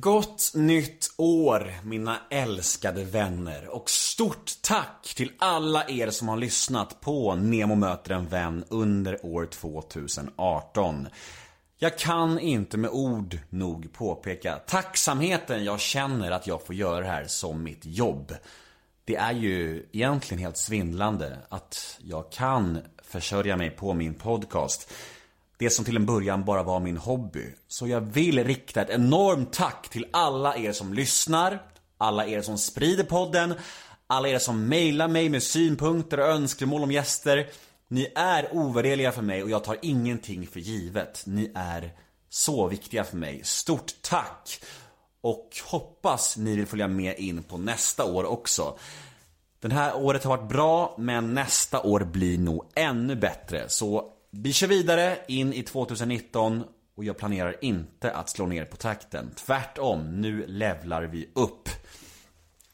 Gott nytt år mina älskade vänner och stort tack till alla er som har lyssnat på Nemo möter en vän under år 2018. Jag kan inte med ord nog påpeka tacksamheten jag känner att jag får göra det här som mitt jobb. Det är ju egentligen helt svindlande att jag kan försörja mig på min podcast. Det som till en början bara var min hobby. Så jag vill rikta ett enormt tack till alla er som lyssnar, alla er som sprider podden, alla er som mejlar mig med synpunkter och önskemål om gäster. Ni är ovärderliga för mig och jag tar ingenting för givet. Ni är så viktiga för mig. Stort tack! Och hoppas ni vill följa med in på nästa år också. Det här året har varit bra, men nästa år blir nog ännu bättre. Så vi kör vidare in i 2019 och jag planerar inte att slå ner på takten. Tvärtom, nu levlar vi upp.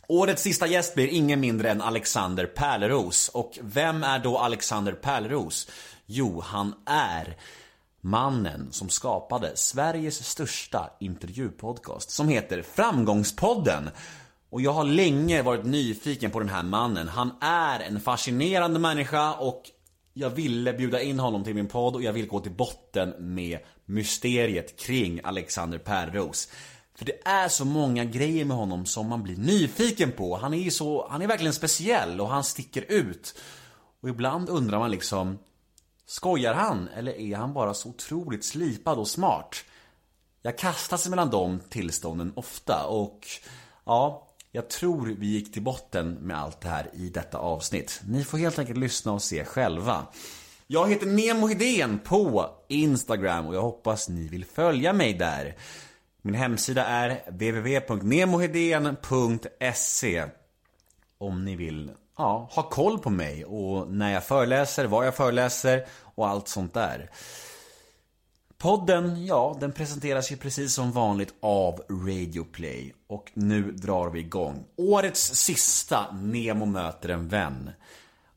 Årets sista gäst blir ingen mindre än Alexander Pärleros. Och vem är då Alexander Pärleros? Jo, han är mannen som skapade Sveriges största intervjupodcast som heter Framgångspodden. Och jag har länge varit nyfiken på den här mannen. Han är en fascinerande människa och jag ville bjuda in honom till min podd och jag vill gå till botten med mysteriet kring Alexander Pärros. För det är så många grejer med honom som man blir nyfiken på. Han är ju så, han är verkligen speciell och han sticker ut. Och ibland undrar man liksom, skojar han eller är han bara så otroligt slipad och smart? Jag kastas mellan de tillstånden ofta och ja, jag tror vi gick till botten med allt det här i detta avsnitt. Ni får helt enkelt lyssna och se själva. Jag heter Nemo Hedén på Instagram och jag hoppas ni vill följa mig där. Min hemsida är www.nemohedén.se Om ni vill ja, ha koll på mig och när jag föreläser, var jag föreläser och allt sånt där. Podden, ja, den presenteras ju precis som vanligt av Radioplay. Och nu drar vi igång. Årets sista Nemo möter en vän.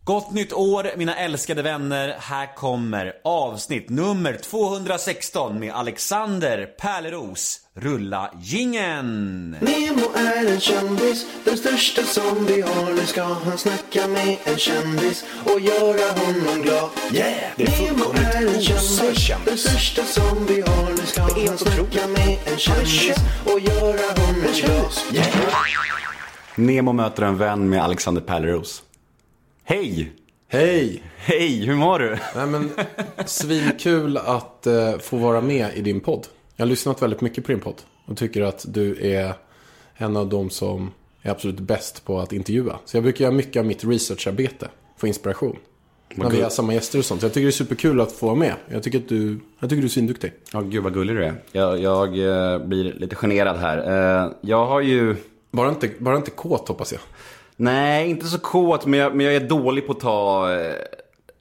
Gott nytt år mina älskade vänner. Här kommer avsnitt nummer 216 med Alexander Pärleros. Rulla gingen! Nemo är en kändis, den största som vi har. Nu ska han snacka med en kändis och göra honom glad. Yeah! Det är Nemo är en kändis, kändis. den största som vi har. Nu ska han snacka med en kändis och göra honom glad. Yeah! Nemo möter en vän med Alexander Pärleros. Hej! Hej! Hej, hur mår du? Nej men, svinkul att eh, få vara med i din podd. Jag har lyssnat väldigt mycket på din podd. Och tycker att du är en av de som är absolut bäst på att intervjua. Så jag brukar göra mycket av mitt researcharbete. Få inspiration. När vi har samma gäster och sånt. Så jag tycker det är superkul att få vara med. Jag tycker att du, jag tycker du är svinduktig. Ja, gud vad gullig du är. Jag, jag eh, blir lite generad här. Eh, jag har ju... Bara inte, bara inte kåt hoppas jag. Nej, inte så kåt, men jag, men jag är dålig på att ta eh,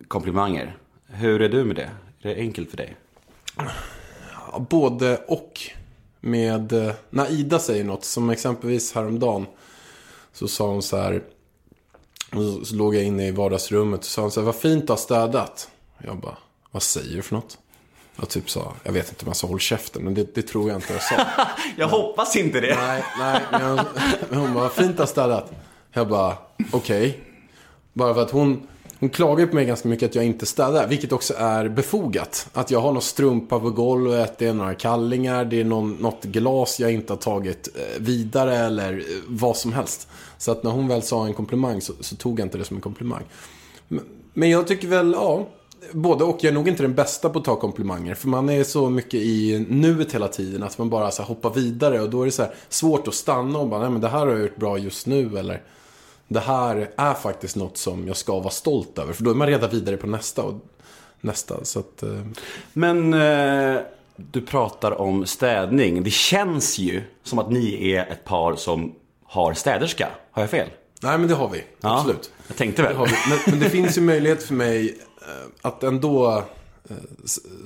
komplimanger. Hur är du med det? Är det enkelt för dig? Både och. Med, eh, när Ida säger något, som exempelvis häromdagen. Så sa hon så här. Så, så låg jag inne i vardagsrummet och sa hon så här, vad fint du har städat. Jag bara, vad säger du för något? Jag typ sa, jag vet inte om jag sa håll käften, men det, det tror jag inte jag sa. Jag hoppas inte det. nej, nej, men hon, men hon bara, fint du har städat. Jag bara, okej. Bara för att hon, hon klagar på mig ganska mycket att jag inte städar. Vilket också är befogat. Att jag har någon strumpa på golvet, det är några kallingar, det är någon, något glas jag inte har tagit eh, vidare eller eh, vad som helst. Så att när hon väl sa en komplimang så, så tog jag inte det som en komplimang. Men, men jag tycker väl, ja. Både och. Jag är nog inte den bästa på att ta komplimanger. För man är så mycket i nuet hela tiden. Att man bara så här, hoppar vidare. Och då är det så här, svårt att stanna och bara, nej men det här har jag gjort bra just nu. Eller det här är faktiskt något som jag ska vara stolt över. För då är man redan vidare på nästa och nästa. Så att, eh, Men eh, du pratar om städning. Det känns ju som att ni är ett par som har städerska. Har jag fel? nej men det har vi. Ja, Absolut. Jag tänkte Det väl. vi. Men, men det finns ju möjlighet för mig eh, att ändå eh,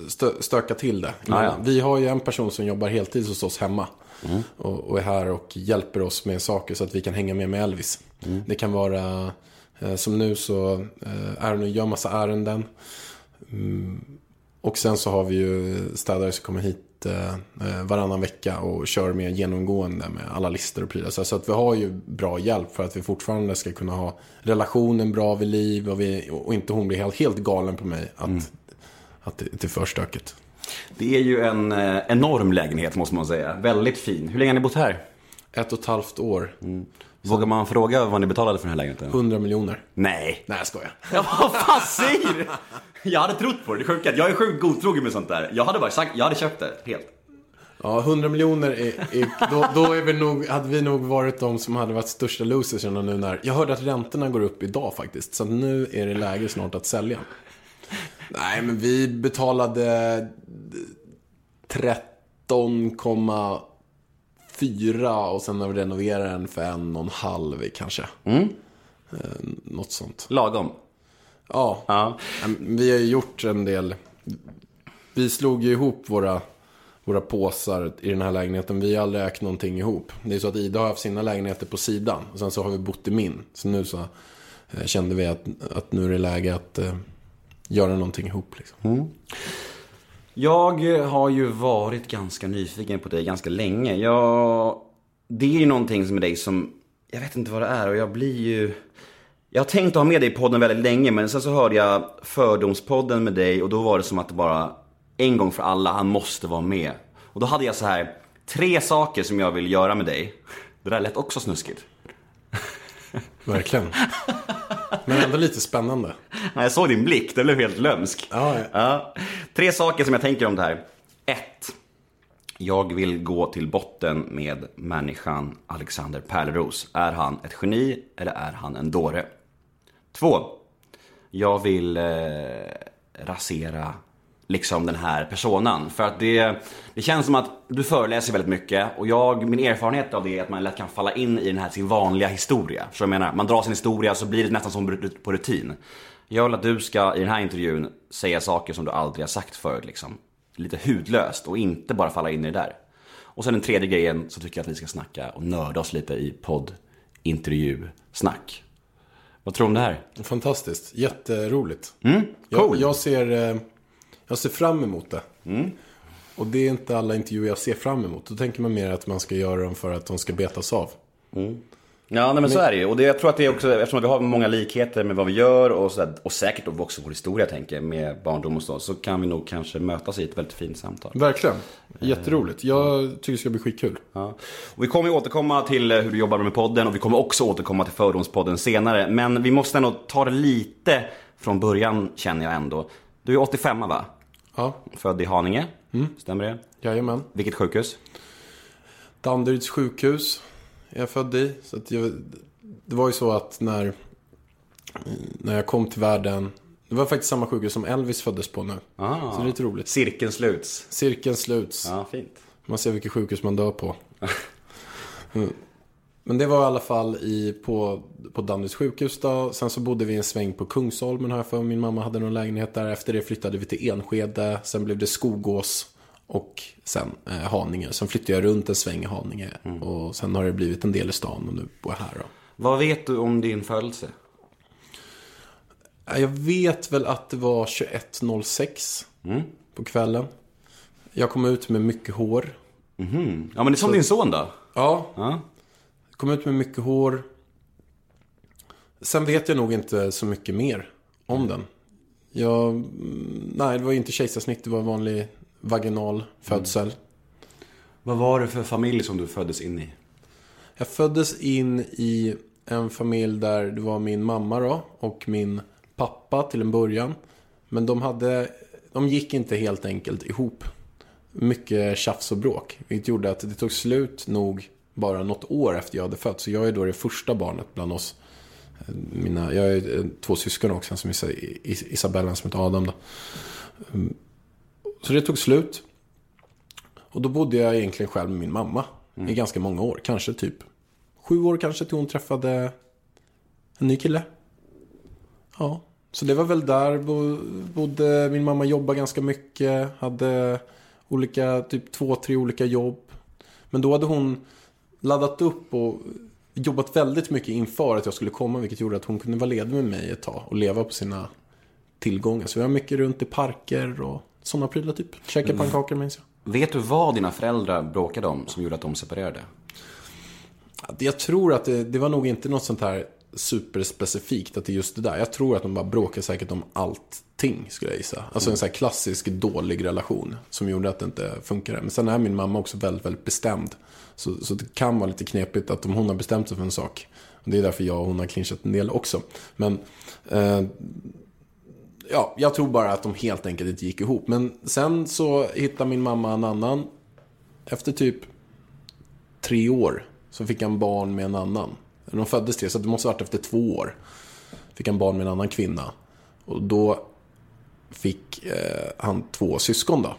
stö, stöka till det. Ja, ja. Vi har ju en person som jobbar heltid hos oss hemma. Mm. Och, och är här och hjälper oss med saker så att vi kan hänga med med Elvis. Mm. Det kan vara, eh, som nu så eh, är hon och gör massa ärenden. Mm, och sen så har vi ju städare som kommer hit eh, eh, varannan vecka och kör mer genomgående med alla listor och prylar. Så, att vi har ju bra hjälp för att vi fortfarande ska kunna ha relationen bra vid liv och, vi, och inte hon blir helt, helt galen på mig att, att det, det är för stökigt. Det är ju en eh, enorm lägenhet måste man säga. Väldigt fin. Hur länge har ni bott här? Ett och ett halvt år, Vågar man fråga vad ni betalade för den här lägenheten? 100 miljoner. Nej. Nej, jag skojar. Ja, vad fan säger du? Jag hade trott på det, det är sjukt. Jag är sjukt godtrogen med sånt där. Jag hade bara sagt, jag hade köpt det helt. Ja, 100 miljoner, är, är, då, då är vi nog, hade vi nog varit de som hade varit största losersen nu när... Jag hörde att räntorna går upp idag faktiskt, så nu är det läge snart att sälja. Nej, men vi betalade 13,4 och sen har vi renoverat den för en och en halv kanske. Eh, något sånt. Lagom. Ja, Ja. vi har ju gjort en del. Vi slog ju ihop våra, våra påsar i den här lägenheten. Vi har aldrig ägt någonting ihop. Det är så att Ida har haft sina lägenheter på sidan. Och sen så har vi bott i min. Så nu så eh, kände vi att, att nu är det läge att eh, göra någonting ihop. Liksom. Jag har ju varit ganska nyfiken på dig ganska länge. Jag... Det är ju någonting med dig som, jag vet inte vad det är och jag blir ju... Jag har tänkt att ha med dig i podden väldigt länge men sen så hörde jag Fördomspodden med dig och då var det som att det bara, en gång för alla, han måste vara med. Och då hade jag så här, tre saker som jag vill göra med dig. Det där lät också snuskigt. Verkligen. Men ändå lite spännande. Jag såg din blick, den blev helt lömsk. Ja, ja. Ja. Tre saker som jag tänker om det här. Ett. Jag vill gå till botten med människan Alexander Pärleros. Är han ett geni eller är han en dåre? Två. Jag vill eh, rasera liksom den här personan. För att det, det känns som att du föreläser väldigt mycket och jag, min erfarenhet av det är att man lätt kan falla in i den här sin vanliga historia. Så jag menar, man drar sin historia så blir det nästan som på rutin. Jag vill att du ska i den här intervjun säga saker som du aldrig har sagt förut liksom. Lite hudlöst och inte bara falla in i det där. Och sen den tredje grejen så tycker jag att vi ska snacka och nörda oss lite i podd, intervju, snack. Vad tror du om det här? Fantastiskt. Jätteroligt. Mm, Jag, cool. jag, ser, eh, jag ser fram emot det. Och det är inte alla intervjuer jag ser fram emot. Då tänker man mer att man ska göra dem för att de ska betas av. Ja, nej, men så är det ju. Och det, jag tror att det är också, eftersom vi har många likheter med vad vi gör och, så där, och säkert också vår historia tänker med barndom och så, så kan vi nog kanske mötas i ett väldigt fint samtal. Verkligen. Jätteroligt. Jag tycker det ska bli skitkul. Ja. Och vi kommer återkomma till eh, hur du jobbar med podden och vi kommer också återkomma till Fördomspodden senare. Men vi måste ändå ta det lite från början känner jag ändå. Du är 85 va? Ja, Född i Haninge, stämmer det? jajamän. Vilket sjukhus? Danderyds sjukhus är jag född i. Så att jag, det var ju så att när, när jag kom till världen. Det var faktiskt samma sjukhus som Elvis föddes på nu. Ah. Så det är lite roligt. Cirkeln sluts. Cirkeln sluts. Ja, fint. Man ser vilket sjukhus man dör på. Mm. Men det var i alla fall i, på, på Danderyds sjukhus då. Sen så bodde vi en sväng på Kungsholmen här för min mamma hade någon lägenhet där. Efter det flyttade vi till Enskede. Sen blev det Skogås och sen eh, Haninge. Sen flyttade jag runt en sväng i Haninge. Och sen har det blivit en del i stan och nu bor jag här då. Vad vet du om din födelse? Ja, Jag vet väl att det var 21.06 på kvällen. Jag kom ut med mycket hår. Mhm. Ja, men det är som din son då? Ja, Ja. Kom ut med mycket hår. Sen vet jag nog inte så mycket mer om den. Jag, mm, nej, det var inte kejsarsnitt, det var vanlig vaginal födsel. Vad var det för familj som du föddes in i? Jag föddes in i en familj där det var min mamma då och min pappa till en början. Men de hade, de gick inte helt enkelt ihop. Mycket tjafs och bråk. Vilket gjorde att det tog slut nog bara något år efter jag hade fötts. Så jag är då det första barnet bland oss. Mina, jag är eh, två syskon också, som Isa- Is- Isabella som heter Adam. Då. Mm. Så det tog slut. Och då bodde jag egentligen själv med min mamma i ganska många år. Kanske typ sju år kanske till hon träffade en ny kille. Ja, så det var väl där bo, bodde min mamma jobbade ganska mycket. Hade olika, typ två, tre olika jobb. Men då hade hon laddat upp och jobbat väldigt mycket inför att jag skulle komma. Vilket gjorde att hon kunde vara ledig med mig ett tag och leva på sina tillgångar. Så vi var mycket runt i parker och sådana prylar typ. Käka pannkakor minns jag. Vet du vad dina föräldrar bråkade om som gjorde att de separerade? Jag tror att det, det var nog inte något sånt här superspecifikt att det är just det där. Jag tror att de bara bråkar säkert om allting, skulle jag gissa. Alltså en sån här klassisk dålig relation som gjorde att det inte funkade. Men sen är min mamma också väldigt, väldigt bestämd. Så, så det kan vara lite knepigt att om hon har bestämt sig för en sak. Och det är därför jag och hon har clinchat en del också. Men eh, ja, jag tror bara att de helt enkelt inte gick ihop. Men sen så hittade min mamma en annan. Efter typ tre år så fick han barn med en annan. De föddes tre, så det måste ha varit efter två år. Fick han barn med en annan kvinna. Och då fick eh, han två syskon då.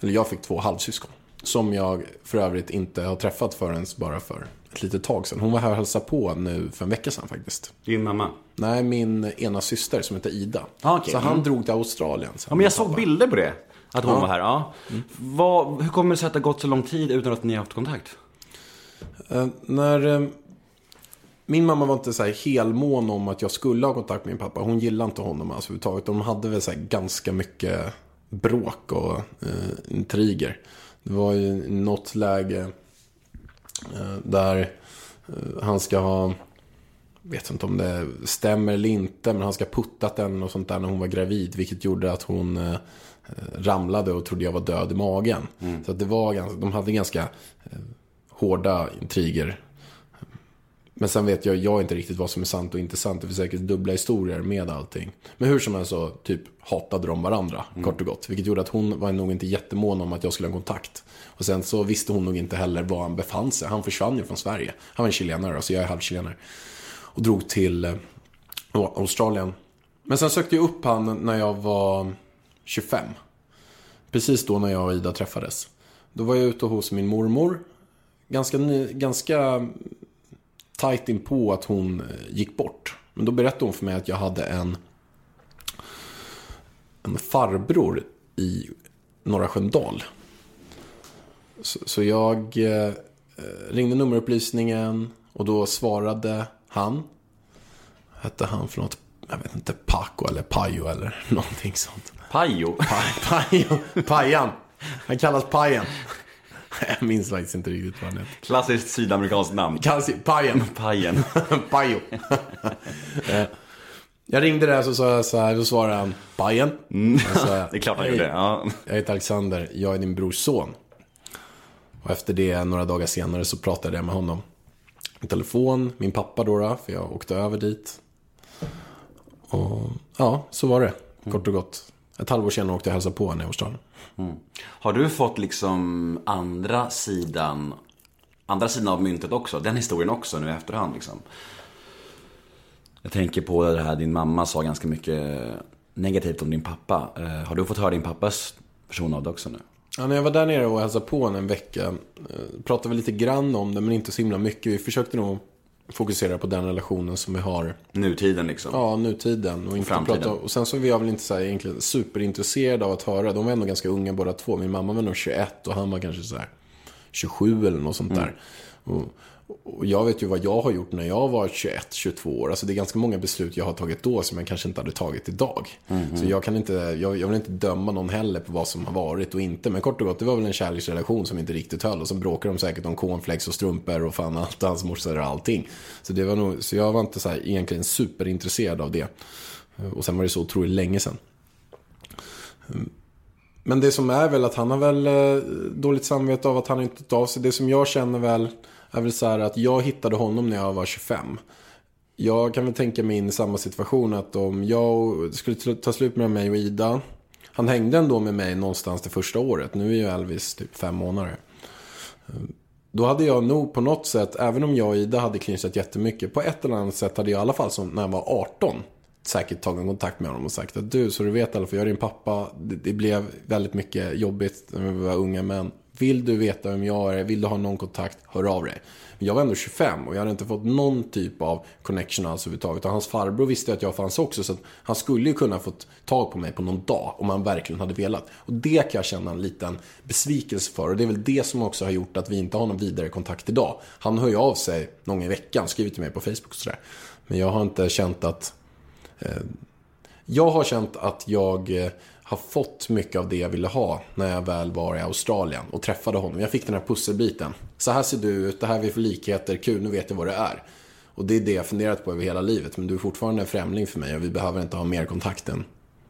Eller jag fick två halvsyskon. Som jag för övrigt inte har träffat förrän bara för ett litet tag sedan. Hon var här och hälsade på nu för en vecka sedan faktiskt. Din mamma? Nej, min ena syster som heter Ida. Ah, okej. Så han Mm. drog till Australien. Ja, men jag såg bilder på det. Att hon Ja. var här, ja. Vad, hur kommer det sig att det har gått så lång tid utan att ni har haft kontakt? Eh, när... Eh, min mamma var inte så här helmån om att jag skulle ha kontakt med min pappa. Hon gillade inte honom alls överhuvudtaget. De hade väl så här ganska mycket bråk och eh, intriger. Det var ju något läge där eh, han ska ha... Vet inte om det stämmer eller inte, men han ska ha puttat den och sånt där när hon var gravid. Vilket gjorde att hon eh, ramlade och trodde jag var död i magen. Så att det var ganska, de hade ganska eh, hårda intriger. Men sen vet jag, jag inte riktigt vad som är sant och inte sant. Det finns säkert dubbla historier med allting. Men hur som helst så typ hatade de varandra, kort och gott. Vilket gjorde att hon var nog inte jättemån om att jag skulle ha kontakt. Och sen så visste hon nog inte heller var han befann sig. Han försvann ju från Sverige. Han var en chilenare, så jag är halvchilenare. Och drog till eh, Australien. Men sen sökte jag upp han när jag var 25. Precis då när jag och Ida träffades. Då var jag ute hos min mormor. Ganska, ny, ganska tajt in på att hon eh, gick bort. Men då berättade hon för mig att jag hade en, en farbror i Norra Sköndal. Så, så jag eh, ringde nummerupplysningen och då svarade han. Hette han för något, jag vet inte, Paco eller Pajo eller någonting sånt. Pajo? Pajo, Pajan. Han kallas Pajen. Jag minns faktiskt inte riktigt vad han heter. Klassiskt sydamerikanskt namn. Kallas Pajen. Pajen. Pajo. Eh, jag ringde där så sa jag så här, då svarade han Pajen. Sa, Det är klart han "Hej, gjorde. Ja. Jag heter Alexander, jag är din brors son. Och efter det, några dagar senare, så pratade jag med honom. I telefon, min pappa då för jag åkte över dit. Och ja, så var det. Kort och gott. Ett halvår senare åkte jag och hälsade på henne i Australien. Har du fått liksom andra sidan, andra sidan av myntet också? Den historien också nu i efterhand liksom? Jag tänker på det här, din mamma sa ganska mycket negativt om din pappa. Eh, Har du fått höra din pappas version av det också nu? Ja, när jag var där nere och hälsade på henne en vecka eh, pratade vi lite grann om det, men inte så himla mycket. Vi försökte nog fokusera på den relationen som vi har Nutiden liksom? Ja, nutiden. Och, inte Framtiden. prata, och sen så var jag väl inte så här, egentligen superintresserad av att höra. De var ändå ganska unga båda två. Min mamma var nog 21 och han var kanske så här 27 eller något sånt där. Och, och jag vet ju vad jag har gjort när jag var 21-22 år. Alltså det är ganska många beslut jag har tagit då som jag kanske inte hade tagit idag. Så jag kan inte, jag, jag vill inte döma någon heller på vad som har varit och inte. Men kort och gott, det var väl en kärleksrelation som inte riktigt höll. Och sen bråkade de säkert om cornflakes och strumpor och fan allt hans morsor och allting. Så, det var nog, så jag var inte så här, egentligen superintresserad av det. Och sen var det så otroligt länge sedan. Men det som är väl att han har väl eh, dåligt samvete av att han inte tar av sig. Det som jag känner väl är väl så här att jag hittade honom när jag var 25. Jag kan väl tänka mig in i samma situation att om jag skulle ta slut med mig och Ida. Han hängde ändå med mig någonstans det första året. Nu är ju Elvis typ fem månader. Eh, då hade jag nog på något sätt, även om jag och Ida hade clinchat jättemycket, på ett eller annat sätt hade jag i alla fall som när jag var 18 säkert tagit kontakt med honom och sagt att du, så du vet i alla fall, jag är din pappa. Det, det blev väldigt mycket jobbigt när vi var unga män. Vill du veta vem jag är, vill du ha någon kontakt, hör av dig. Men jag var ändå 25 och jag hade inte fått någon typ av connection alls överhuvudtaget. Och hans farbror visste att jag fanns också. Så att han skulle ju kunna fått tag på mig på någon dag om han verkligen hade velat. Och det kan jag känna en liten besvikelse för. Och det är väl det som också har gjort att vi inte har någon vidare kontakt idag. Han hör ju av sig någon gång i veckan, skriver till mig på Facebook och sådär. Men jag har inte känt att eh, jag har känt att jag eh, har ha fått mycket av det jag ville ha när jag väl var i Australien och träffade honom. Jag fick den här pusselbiten. Så här ser du ut, det här är vi för likheter, kul, nu vet jag vad det är. Och det är det jag funderat på över hela livet. Men du är fortfarande en främling för mig och vi behöver inte ha mer kontakt än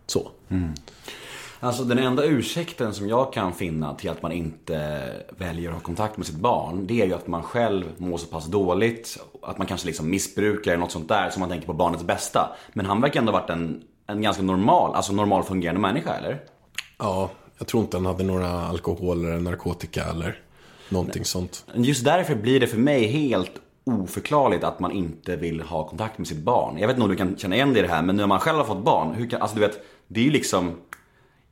så. Mm. Alltså den enda ursäkten som jag kan finna till att man inte väljer att ha kontakt med sitt barn. Det är ju att man själv mår så pass dåligt. Att man kanske liksom missbrukar eller något sånt där. Som man tänker på barnets bästa. Men han verkar ändå ha varit en, en ganska normal, alltså normal fungerande människa eller? Ja, jag tror inte han hade några alkohol eller narkotika eller någonting sånt. Just därför blir det för mig helt oförklarligt att man inte vill ha kontakt med sitt barn. Jag vet inte om du kan känna igen dig i det här, men när man själv har fått barn, hur kan, alltså du vet, det är ju liksom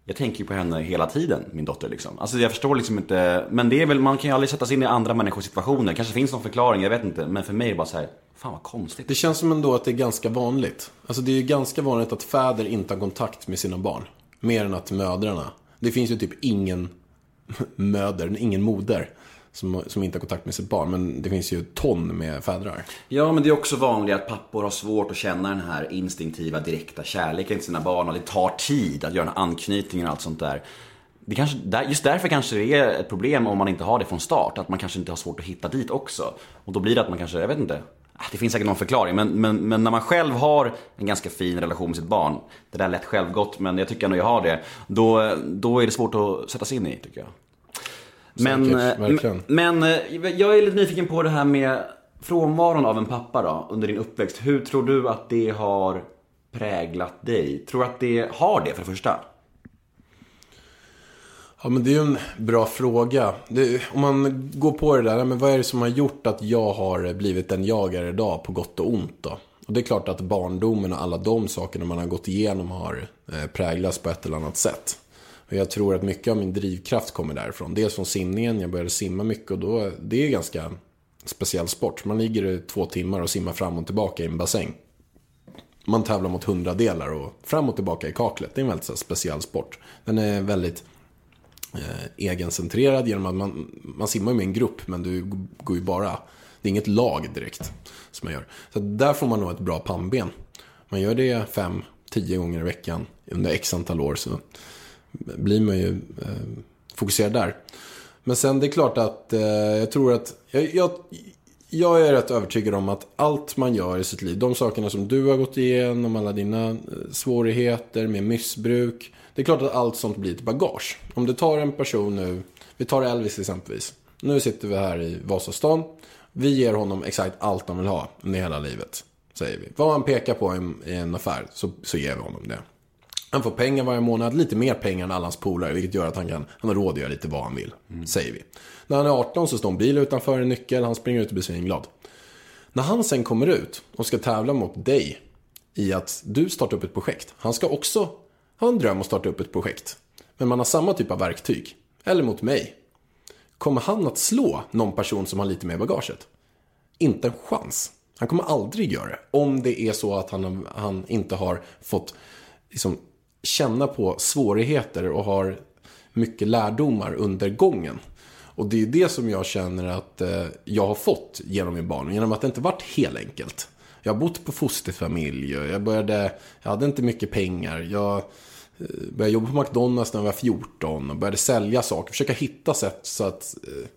jag tänker ju på henne hela tiden, min dotter liksom. Alltså jag förstår liksom inte, men det är väl, man kan ju aldrig sätta sig in i andra människors situationer. Kanske finns någon förklaring, jag vet inte. Men för mig är det bara så här, fan vad konstigt. Det känns som ändå att det är ganska vanligt. Alltså det är ju ganska vanligt att fäder inte har kontakt med sina barn. Mer än att mödrarna. Det finns ju typ ingen möder, ingen moder som, som inte har kontakt med sitt barn. Men det finns ju ton med fädrar. Ja, men det är också vanligt att pappor har svårt att känna den här instinktiva, direkta kärleken till sina barn och det tar tid att göra den här anknytningen och allt sånt där. Det kanske, just därför kanske det är ett problem om man inte har det från start. Att man kanske inte har svårt att hitta dit också. Och då blir det att man kanske, jag vet inte. Ah, det finns säkert någon förklaring, men, men, men när man själv har en ganska fin relation med sitt barn. Det där är lätt självgott, men jag tycker ändå jag har det. Då, då är det svårt att sätta sig in i, tycker jag. Men, Säkert, eh, men eh, jag är lite nyfiken på det här med frånvaron av en pappa då, under din uppväxt. Hur tror du att det har präglat dig? Tror du att det har det för det första? Ja, men det är ju en bra fråga. Det, om man går på det där, men vad är det som har gjort att jag har blivit den jag är idag på gott och ont då? Och det är klart att barndomen och alla de sakerna man har gått igenom har eh, präglats på ett eller annat sätt. Och jag tror att mycket av min drivkraft kommer därifrån. Dels från simningen, jag började simma mycket och då, det är ganska speciell sport. Man ligger i två timmar och simmar fram och tillbaka i en bassäng. Man tävlar mot hundradelar och fram och tillbaka i kaklet. Det är en väldigt här, speciell sport. Den är väldigt eh, egencentrerad genom att man, man simmar med en grupp men du går ju bara, det är inget lag direkt som man gör. Så där får man nog ett bra pannben. Man gör det fem, tio gånger i veckan under x antal år så blir man ju eh, fokuserad där. Men sen det är klart att eh, jag tror att, jag, jag, jag är rätt övertygad om att allt man gör i sitt liv, de sakerna som du har gått igenom, alla dina eh, svårigheter med missbruk. Det är klart att allt sånt blir ett bagage. Om du tar en person nu, vi tar Elvis exempelvis. Nu sitter vi här i Vasastan. Vi ger honom exakt allt han vill ha under hela livet. Säger vi. Vad han pekar på i en, i en affär så, så ger vi honom det. Han får pengar varje månad, lite mer pengar än alla hans polare, vilket gör att han, kan, han har råd att göra lite vad han vill. Säger vi. När han är 18 så står en bil utanför, en nyckel, han springer ut och blir svinglad. När han sen kommer ut och ska tävla mot dig i att du startar upp ett projekt. Han ska också ha en dröm att starta upp ett projekt. Men man har samma typ av verktyg. Eller mot mig. Kommer han att slå någon person som har lite mer bagaget? Inte en chans. Han kommer aldrig göra det. Om det är så att han, han inte har fått liksom, känna på svårigheter och har mycket lärdomar under gången. Och det är det som jag känner att eh, jag har fått genom min barn. Genom att det inte varit helt enkelt. Jag har bott på fosterfamilj och jag började, jag hade inte mycket pengar. Jag eh, började jobba på McDonalds när jag var 14 och började sälja saker. Försöka hitta sätt så att eh,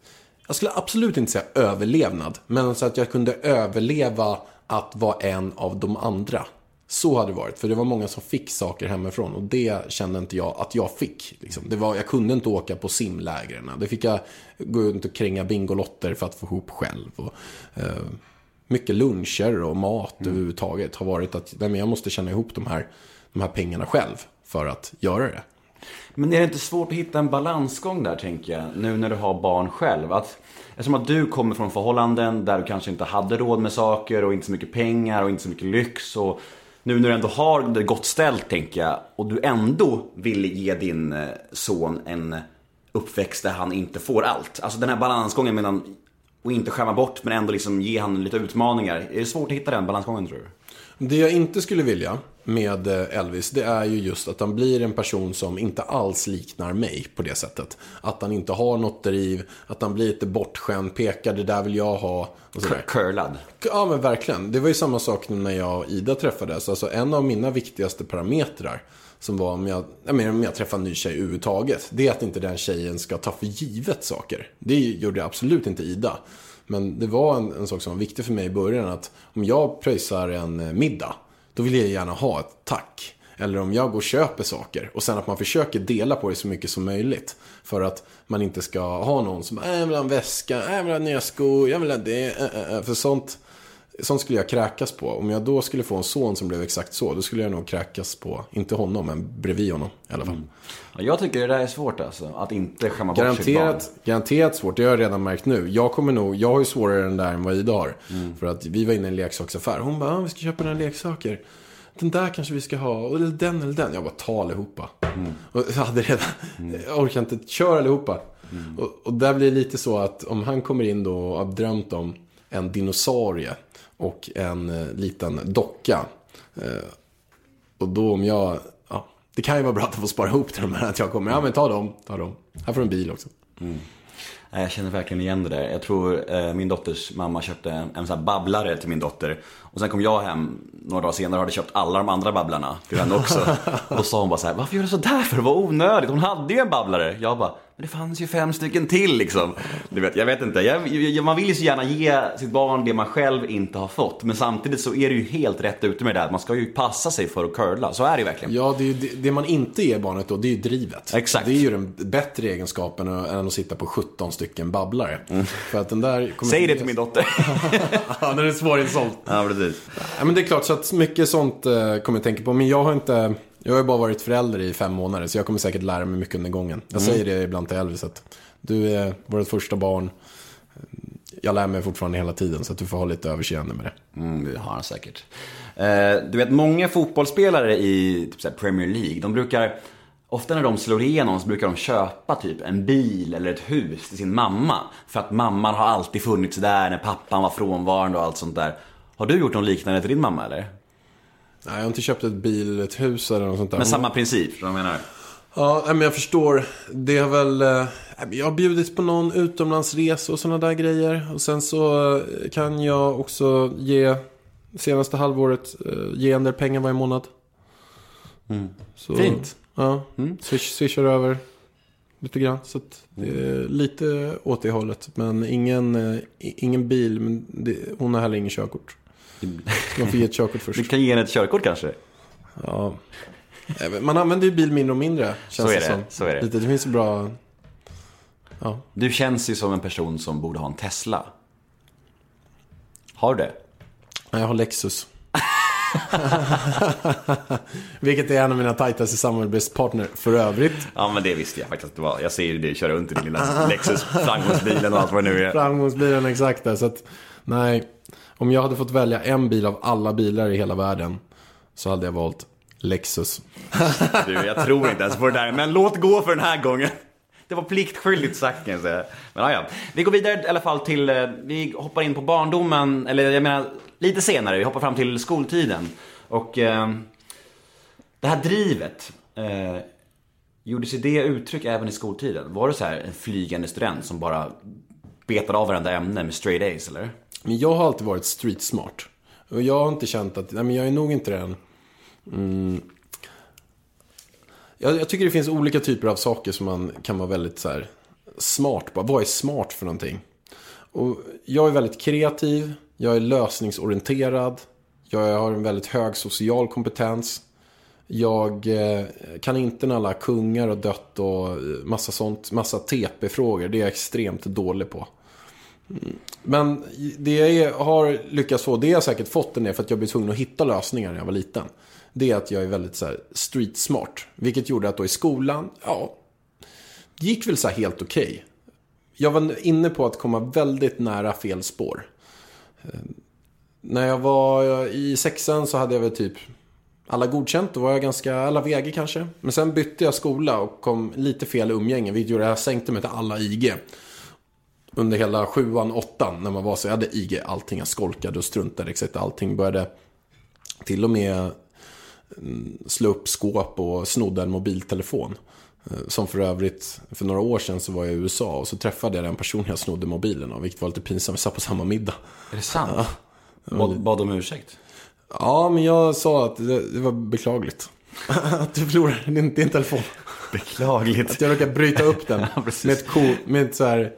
jag skulle absolut inte säga överlevnad, men så att jag kunde överleva att vara en av de andra. Så hade det varit, för det var många som fick saker hemifrån och det kände inte jag att jag fick. Liksom. Det var, jag kunde inte åka på simlägren. Det fick jag gå runt och kränga Bingolotter för att få ihop själv. Och, eh, mycket luncher och mat mm. överhuvudtaget har varit att nej, men jag måste känna ihop de här, de här pengarna själv för att göra det. Men är det inte svårt att hitta en balansgång där tänker jag, nu när du har barn själv? Att, eftersom att du kommer från förhållanden där du kanske inte hade råd med saker och inte så mycket pengar och inte så mycket lyx. Och nu när du ändå har det gott ställt tänker jag och du ändå vill ge din eh, son en uppväxt där han inte får allt. Alltså den här balansgången mellan att inte skämma bort men ändå liksom ge han lite utmaningar. Är det svårt att hitta den balansgången tror du? Det jag inte skulle vilja med eh, Elvis, det är ju just att han blir en person som inte alls liknar mig på det sättet. Att han inte har något driv, att han blir lite bortskämd, pekar det där vill jag ha. Och sådär. Curlad. Ja men verkligen. Det var ju samma sak när jag och Ida träffades. Alltså en av mina viktigaste parametrar Som var om jag, jag menar, om jag träffar en ny tjej överhuvudtaget. Det är att inte den tjejen ska ta för givet saker. Det gjorde absolut inte Ida. Men det var en, en sak som var viktig för mig i början. Att om jag pröjsar en eh, middag. Då vill jag gärna ha ett tack. Eller om jag går och köper saker. Och sen att man försöker dela på det så mycket som möjligt. För att man inte ska ha någon som, "Äh, jag vill ha en väska, "Äh, jag vill ha nya skor, jag vill ha det. äh, äh. äh. För sånt, sånt skulle jag kräkas på. Om jag då skulle få en son som blev exakt så, då skulle jag nog kräkas på, inte honom, men bredvid honom i alla fall. Ja, Jag tycker det där är svårt alltså. Att inte skämma bort sitt barn. Garanterat, svårt, det har jag redan märkt nu. Jag kommer nog, jag har ju svårare än där än vad Ida har. För att vi var inne i en leksaksaffär. Hon bara, ah, vi ska köpa några leksaker. Den där kanske vi ska ha, eller den eller den. Jag bara, ta allihopa. Och jag hade redan, jag orkar inte, kör allihopa. Och, och där blir det lite så att om han kommer in då och har drömt om en dinosaurie och en eh, liten docka. Eh, och då om jag, ja, det kan ju vara bra att få spara ihop till de här. Att jag kommer, ja men ta dem, ta dem. Här får du en bil också. Nej, Jag känner verkligen igen det där. Jag tror eh, min dotters mamma köpte en, en sån här babblare till min dotter. Och sen kom jag hem några dagar senare och hade köpt alla de andra babblarna till henne också. och då sa hon bara så här, varför gör du så där för? Det var onödigt. Hon hade ju en babblare. Jag bara, det fanns ju fem stycken till liksom. Du vet, jag vet inte. Jag, jag, man vill ju så gärna ge sitt barn det man själv inte har fått. Men samtidigt så är det ju helt rätt ute med det där. Man ska ju passa sig för att curla. Så är det ju verkligen. Ja, det, det, det man inte ger barnet då, det är ju drivet. Exakt. Det är ju den bättre egenskapen än att sitta på 17 stycken babblare. För att den där Säg det till min dotter. Ja, den är svårinsåld. ja, precis. Ja, men det är klart, så att mycket sånt eh, kommer jag tänka på. Men jag har inte, jag har ju bara varit förälder i fem månader. Så jag kommer säkert lära mig mycket under gången. Jag säger det ibland till Elvis att du är vårt första barn. Jag lär mig fortfarande hela tiden, så att du får ha lite överseende med det. Mm, det har han säkert. Eh, du vet, många fotbollsspelare i typ Premier League, de brukar, ofta när de slår igenom så brukar de köpa typ en bil eller ett hus till sin mamma. För att mamman har alltid funnits där när pappan var frånvarande och allt sånt där. Har du gjort något liknande till din mamma eller? Nej, jag har inte köpt ett bil, ett hus eller något sånt där. Men samma princip, vad menar? Ja, men jag förstår. Det har väl... eh, Jag har bjudit på någon utomlandsresa och sådana där grejer. Och sen så eh, kan jag också ge senaste halvåret eh, ge en del pengar varje månad. Så, Fint. Ja, swish, swishar över lite grann. Så det är lite åt det hållet. Men ingen, ingen bil. Men det, hon har heller ingen körkort. Man får ge ett körkort först. Du kan ge henne ett körkort kanske? Ja. Man använder ju bil mindre och mindre. Känns Så är det, som. så är det. Lite, det finns bra... Ja. Du känns ju som en person som borde ha en Tesla. Har du det? Jag har Lexus. Vilket är en av mina tajtaste samarbetspartner för övrigt. Ja men det visste jag faktiskt att det var. Jag ser ju dig köra runt i din lilla Lexus, framgångsbilen och allt vad det nu är. Framgångsbilen exakt. Så att, nej. Om jag hade fått välja en bil av alla bilar i hela världen. Så hade jag valt Lexus. Du, jag tror inte ens på det där, men låt gå för den här gången. Det var pliktskyldigt sagt kan jag säga. Men ja, ja. Vi går vidare i alla fall till, eh, vi hoppar in på barndomen, eller jag menar lite senare, vi hoppar fram till skoltiden. Och eh, det här drivet, eh, gjorde sig det uttryck även i skoltiden? Var det så här en flygande student som bara betade av varenda ämne med straight A's eller? Men jag har alltid varit street smart. Och jag har inte känt att, nej men jag är nog inte den. Mm. Jag, jag tycker det finns olika typer av saker som man kan vara väldigt så här smart på. Vad är smart för någonting? Och jag är väldigt kreativ, jag är lösningsorienterad, jag har en väldigt hög social kompetens. Jag eh, kan inte när alla kungar har dött och eh, massa sånt, massa TP-frågor. Det är jag extremt dålig på. Men det jag har lyckats få, det jag säkert fått den är för att jag blev tvungen att hitta lösningar när jag var liten. Det är att jag är väldigt så här street smart. Vilket gjorde att då i skolan, ja, det gick väl så här helt okej. Jag var inne på att komma väldigt nära fel spår. När jag var i sexan så hade jag väl typ alla godkänt. Då var jag ganska, alla VG kanske. Men sen bytte jag skola och kom lite fel i umgänge. Vilket gjorde att jag sänkte mig till alla IG under hela sjuan, åttan när man var så. Jag hade IG allting. Jag skolkade och struntade exakt allting. Började till och med mm, slå upp skåp och snodde en mobiltelefon. Eh, Som för övrigt, för några år sedan så var jag i USA och så träffade jag den personen jag snodde mobilen av. Vilket var lite pinsamt. Vi satt på samma middag. Är det sant? Bad, bad om ursäkt? Ja, men jag sa att det, det var beklagligt. att du förlorar din, din telefon. Beklagligt. Att jag råkar bryta upp den. Ja, med ett ko, med ett så här,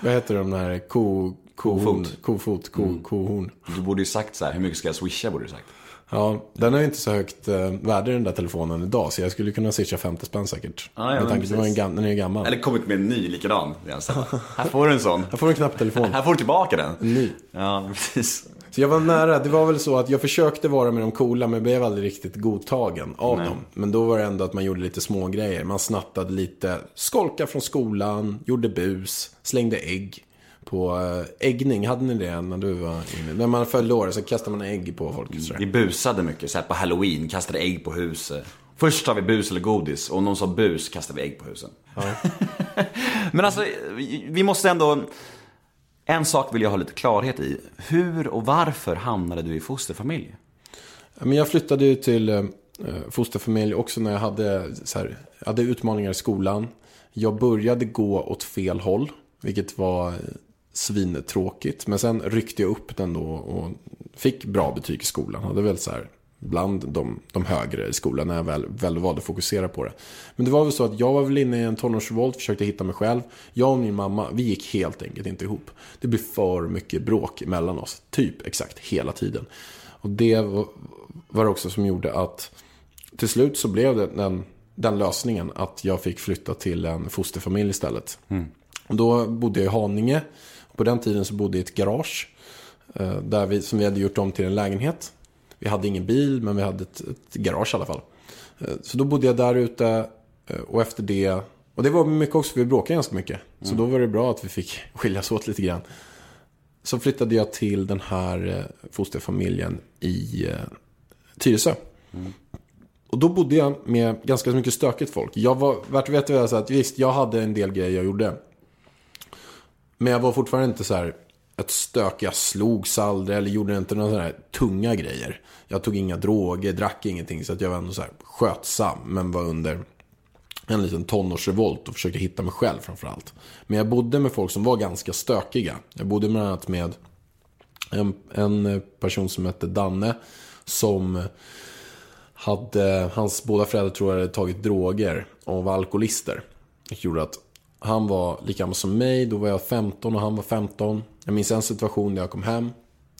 vad heter de där, ko, kohorn, Kofot. kofot, ko, kohorn. Du borde ju sagt så här, hur mycket ska jag swisha borde du sagt. Ja, den har ju inte så högt eh, värde den där telefonen idag. Så jag skulle kunna swisha 50 spänn säkert. Ja, ja, med tanke på att den är ju gammal. Eller kommit med en ny likadan. Alltså. Här får du en sån. Här får du en knapptelefon. Här får du tillbaka den. Ny. Ja, precis. Så jag var nära. Det var väl så att jag försökte vara med de coola men blev aldrig riktigt godtagen av dem. Men då var det ändå att man gjorde lite små grejer. Man snattade lite, skolka från skolan, gjorde bus, slängde ägg. På eh, äggning, hade ni det när du var inne? När man följde år så kastade man ägg på folk. sådär. Vi busade mycket, så här på halloween, kastade ägg på huset. Först sa vi bus eller godis och om någon sa bus kastade vi ägg på husen. Men alltså, vi måste ändå... En sak vill jag ha lite klarhet i. Hur och varför hamnade du i fosterfamilj? Jag flyttade ju till eh, eh, fosterfamilj också när jag hade, så här, jag hade utmaningar i skolan. Jag började gå åt fel håll, vilket var eh, svintråkigt. Men sen ryckte jag upp den då och fick bra betyg i skolan. Hade väl så här bland de, de högre i skolan när jag väl, väl valde att fokusera på det. Men det var väl så att jag var väl inne i en tonårsrevolt, försökte hitta mig själv. Jag och min mamma, vi gick helt enkelt inte ihop. Det blev för mycket bråk mellan oss, typ exakt hela tiden. Och det var- också som gjorde att till slut så blev det den, den lösningen att jag fick flytta till en fosterfamilj istället. Och då bodde jag i Haninge. På den tiden så bodde jag i ett garage. eh, Där vi, som vi hade gjort om till en lägenhet. Vi hade ingen bil men vi hade ett, ett garage i alla fall. Eh, Så då bodde jag där ute eh, och efter det. Och det var mycket också vi bråkade ganska mycket. Så då var det bra att vi fick skiljas åt lite grann. Så flyttade jag till den här eh, fosterfamiljen i Tyresö. Och då bodde jag med ganska mycket stökigt folk. Jag var, värt att veta att visst, jag hade en del grejer jag gjorde. Men jag var fortfarande inte så här ett stök. Jag slogs aldrig eller gjorde inte några sådana här tunga grejer. Jag tog inga droger, drack ingenting. Så att jag var ändå så här skötsam. Men var under en liten tonårsrevolt och försökte hitta mig själv framförallt. Men jag bodde med folk som var ganska stökiga. Jag bodde bland annat med en, en person som hette Danne. Som hade, hans båda föräldrar tror jag hade tagit droger och var alkoholister. Det gjorde att han var lika gammal som mig, då var jag 15 och han var 15. Jag minns en situation där jag kom hem,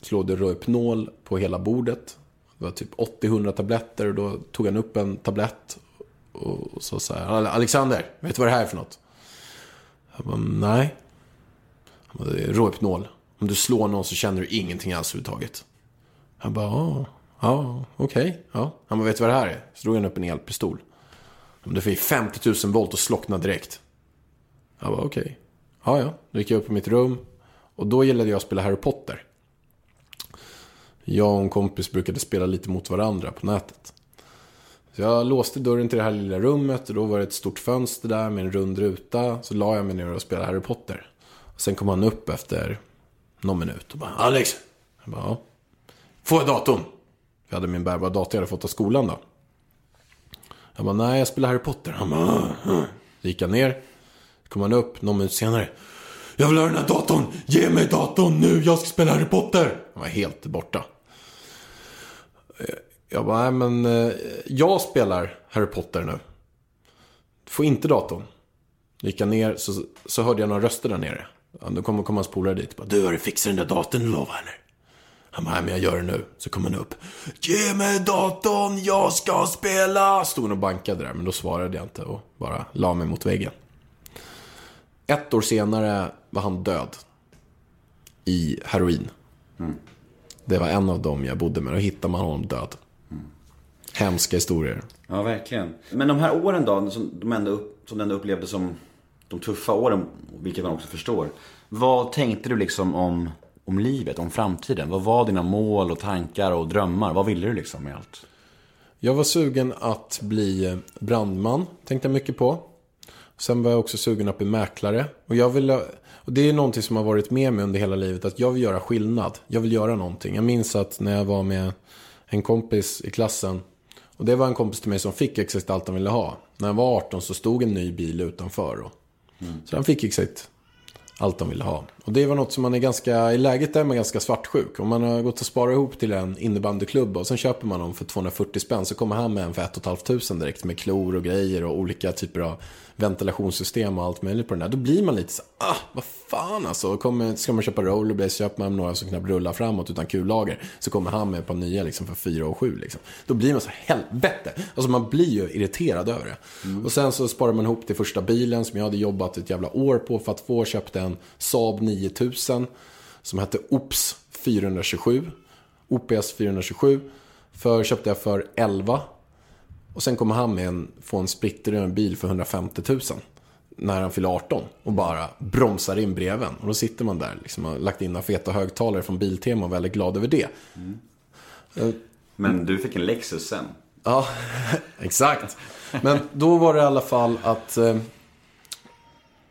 Slådde Rohypnol på hela bordet. Det var typ 80-100 tabletter och då tog han upp en tablett och sa så här. Alexander, vet du vad det här är för något? Jag bara, nej. Han bara, det är Rohypnol. Om du slår någon så känner du ingenting alls överhuvudtaget. Han bara, ja, ja okej. ja. Han bara, vet du vad det här är? Så drog han upp en elpistol. Du det fick 50 000 volt och slocknade direkt. Jag bara, okej. Ja, ja. Då gick jag upp på mitt rum. Och då gillade jag att spela Harry Potter. Jag och en kompis brukade spela lite mot varandra på nätet. Så jag låste dörren till det här lilla rummet och då var det ett stort fönster där med en rund ruta. Så la jag mig ner och spelade Harry Potter. Och sen kom han upp efter någon minut och bara Alex! Jag bara, ja. Får jag datorn? Jag hade min bärbara dator jag hade fått av skolan då. Jag bara, nej jag spelar Harry Potter. Han bara, "Ah. Så gick jag ner. Kom han upp någon minut senare. Jag vill ha den här datorn! Ge mig datorn nu! Jag ska spela Harry Potter! Han var helt borta. Eh, jag bara, nej men eh, jag spelar Harry Potter nu. Får inte datorn. Gick jag ner så, så hörde jag några röster där nere. Ja, då kom, kom hans polare dit. Bara, du har du fixat den där datorn du lovade eller? Han bara, nej men jag gör det nu. Så kom han upp. Ge mig datorn, jag ska spela! Stod och bankade där, men då svarade jag inte och bara la mig mot väggen. Ett år senare var han död. I heroin. Det var en av dem jag bodde med. Då hittade man honom död. Hemska historier. Ja, verkligen. Men de här åren då, som, de ändå, som du ändå upplevde som de tuffa åren, vilket man också förstår. Vad tänkte du liksom om, om livet, om framtiden? Vad var dina mål och tankar och drömmar? Vad ville du liksom med allt? Jag var sugen att bli brandman, tänkte jag mycket på. Sen var jag också sugen att bli mäklare. Och, jag vill, och det är någonting som har varit med mig under hela livet, att jag vill göra skillnad. Jag vill göra någonting. Jag minns att när jag var med en kompis i klassen, och det var en kompis till mig som fick exakt allt han ville ha. När han var 18 så stod en ny bil utanför. Och, Så han fick exakt allt han ville ha. Och det var något som man är ganska, i läget där är man ganska svartsjuk. Om man har gått och sparat ihop till en innebandyklubb och sen köper man dem för 240 spänn så kommer han med en för 1 500 direkt med klor och grejer och olika typer av ventilationssystem och allt möjligt på den där. Då blir man lite så ah, vad fan alltså. Kommer, ska man köpa rollerblades så köper man några som knappt rullar framåt utan kullager. Så kommer han med par nya liksom för 4 och 7 liksom. Då blir man så helvete. Alltså man blir ju irriterad över det. Och sen så sparar man ihop till första bilen som jag hade jobbat ett jävla år på för att få. Köpte en Saab 9000 som hette OPS 427. OPS 427. För köpte jag för 11 och sen kommer han med en, få en splitterren bil för 150 000. När han fyller 18 och bara bromsar in breven. Och då sitter man där liksom och har lagt in några feta högtalare från Biltema och är väldigt glad över det. Men du fick en Lexus sen. Ja, exakt. Men då var det i alla fall att... Eh,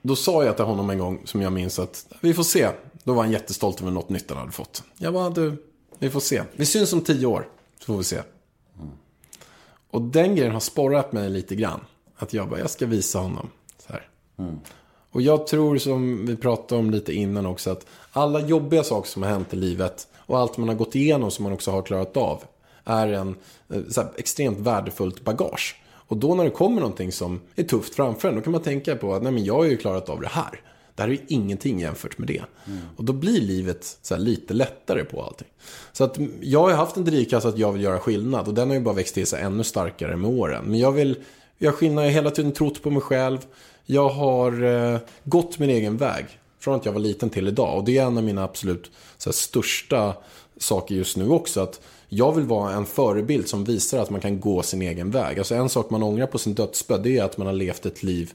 då sa jag till honom en gång, som jag minns att vi får se. Då var han jättestolt över något nytt han hade fått. Jag bara, du, vi får se. Vi syns om tio år, så får vi se. Och den grejen har sporrat mig lite grann. Att jag bara, jag ska visa honom. Så här. Och jag tror som vi pratade om lite innan också att alla jobbiga saker som har hänt i livet och allt man har gått igenom som man också har klarat av är en eh, här, extremt värdefullt bagage. Och då när det kommer någonting som är tufft framför en, då kan man tänka på att nej men jag har ju klarat av det här. Det här är ju ingenting jämfört med det. Och då blir livet lite lättare på allting. Så att mm, jag har haft en drivkraft att jag vill göra skillnad. Och den har ju bara växt till sig ännu starkare med åren. Men jag vill skillnad, jag har hela tiden trott på mig själv. Jag har eh, gått min egen väg. Från att jag var liten till idag. Och det är en av mina absolut här, största saker just nu också. Att jag vill vara en förebild som visar att man kan gå sin egen väg. Alltså en sak man ångrar på sin dödsbädd det är att man har levt ett liv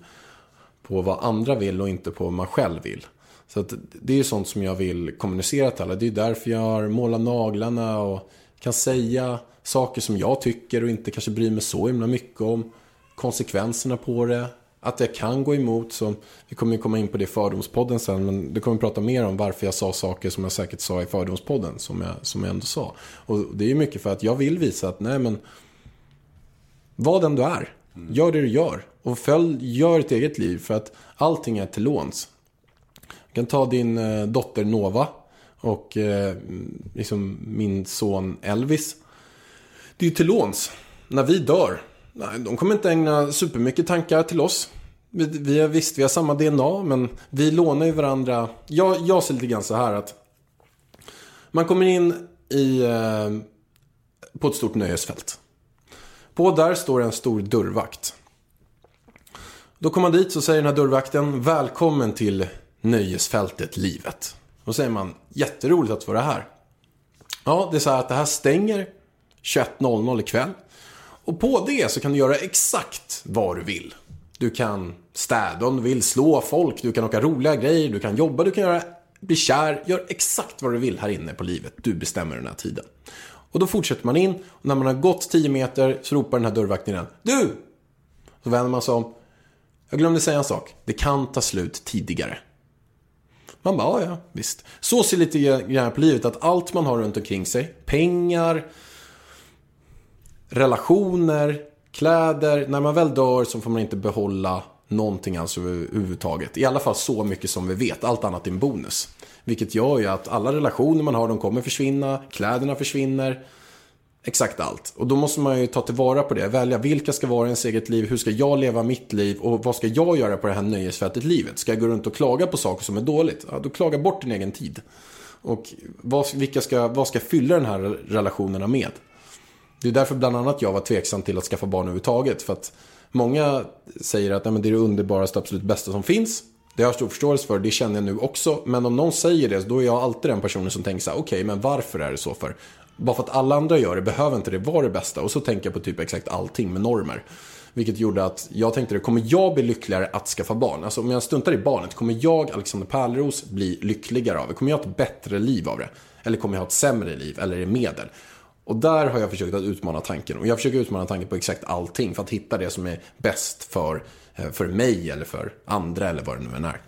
på vad andra vill och inte på vad man själv vill. Så att det är ju sånt som jag vill kommunicera till alla. Det är därför jag har målat naglarna och kan säga saker som jag tycker och inte kanske bryr mig så himla mycket om. Konsekvenserna på det. Att jag kan gå emot. Så vi kommer komma in på det i Fördomspodden sen. Men det kommer prata mer om varför jag sa saker som jag säkert sa i Fördomspodden. Som jag, som jag ändå sa. Och det är mycket för att jag vill visa att nej men. Var den du är. Gör det du gör. Och följ, gör ett eget liv. För att allting är till låns. Du kan ta din eh, dotter Nova. Och eh, liksom min son Elvis. Det är ju till låns. När vi dör. Nej, de kommer inte ägna supermycket tankar till oss. Vi, vi har, visst, vi har samma DNA, men vi lånar ju varandra. Jag, jag ser lite grann så här att man kommer in i, eh, på ett stort nöjesfält. På där står en stor dörrvakt. Då kommer man dit så säger den här dörrvakten Välkommen till nöjesfältet livet. Då säger man Jätteroligt att vara här. Ja, det är så här att det här stänger 21.00 ikväll. Och på det så kan du göra exakt vad du vill. Du kan städa om du vill, slå folk, du kan åka roliga grejer, du kan jobba, du kan göra, bli kär. Gör exakt vad du vill här inne på livet. Du bestämmer den här tiden. Och då fortsätter man in och när man har gått 10 meter så ropar den här dörrvakten igen. Du! Så vänder man sig om. Jag glömde säga en sak. Det kan ta slut tidigare. Man bara, ja, ja, visst. Så ser lite grann på livet att allt man har runt omkring sig, pengar, relationer, kläder. När man väl dör så får man inte behålla någonting alls överhuvudtaget. I alla fall så mycket som vi vet. Allt annat är en bonus. Vilket gör ju att alla relationer man har, de kommer försvinna. Kläderna försvinner. Exakt allt. Och då måste man ju ta tillvara på det. Välja vilka ska vara ens eget liv, hur ska jag leva mitt liv och vad ska jag göra på det här nöjesfältet livet? Ska jag gå runt och klaga på saker som är dåligt? Ja, då klaga bort din egen tid. Och vad, vilka ska, vad ska fylla den här relationerna med? Det är därför bland annat jag var tveksam till att skaffa barn överhuvudtaget. För att många säger att Nej, men det är det underbaraste, absolut bästa som finns. Det har jag stor förståelse för, det känner jag nu också. Men om någon säger det, då är jag alltid den personen som tänker så här, okej, okay, men varför är det så för? Bara för att alla andra gör det behöver inte det vara det bästa. Och så tänker jag på typ exakt allting med normer. Vilket gjorde att jag tänkte det, kommer jag bli lyckligare att skaffa barn? Alltså om jag stuntar i barnet, kommer jag, Alexander Pärleros, bli lyckligare av det? Kommer jag ha ett bättre liv av det? Eller kommer jag ha ett sämre liv? Eller är det medel? Och där har jag försökt att utmana tanken. Och jag försöker utmana tanken på exakt allting för att hitta det som är bäst för, eh, för mig eller för andra eller vad det nu än är.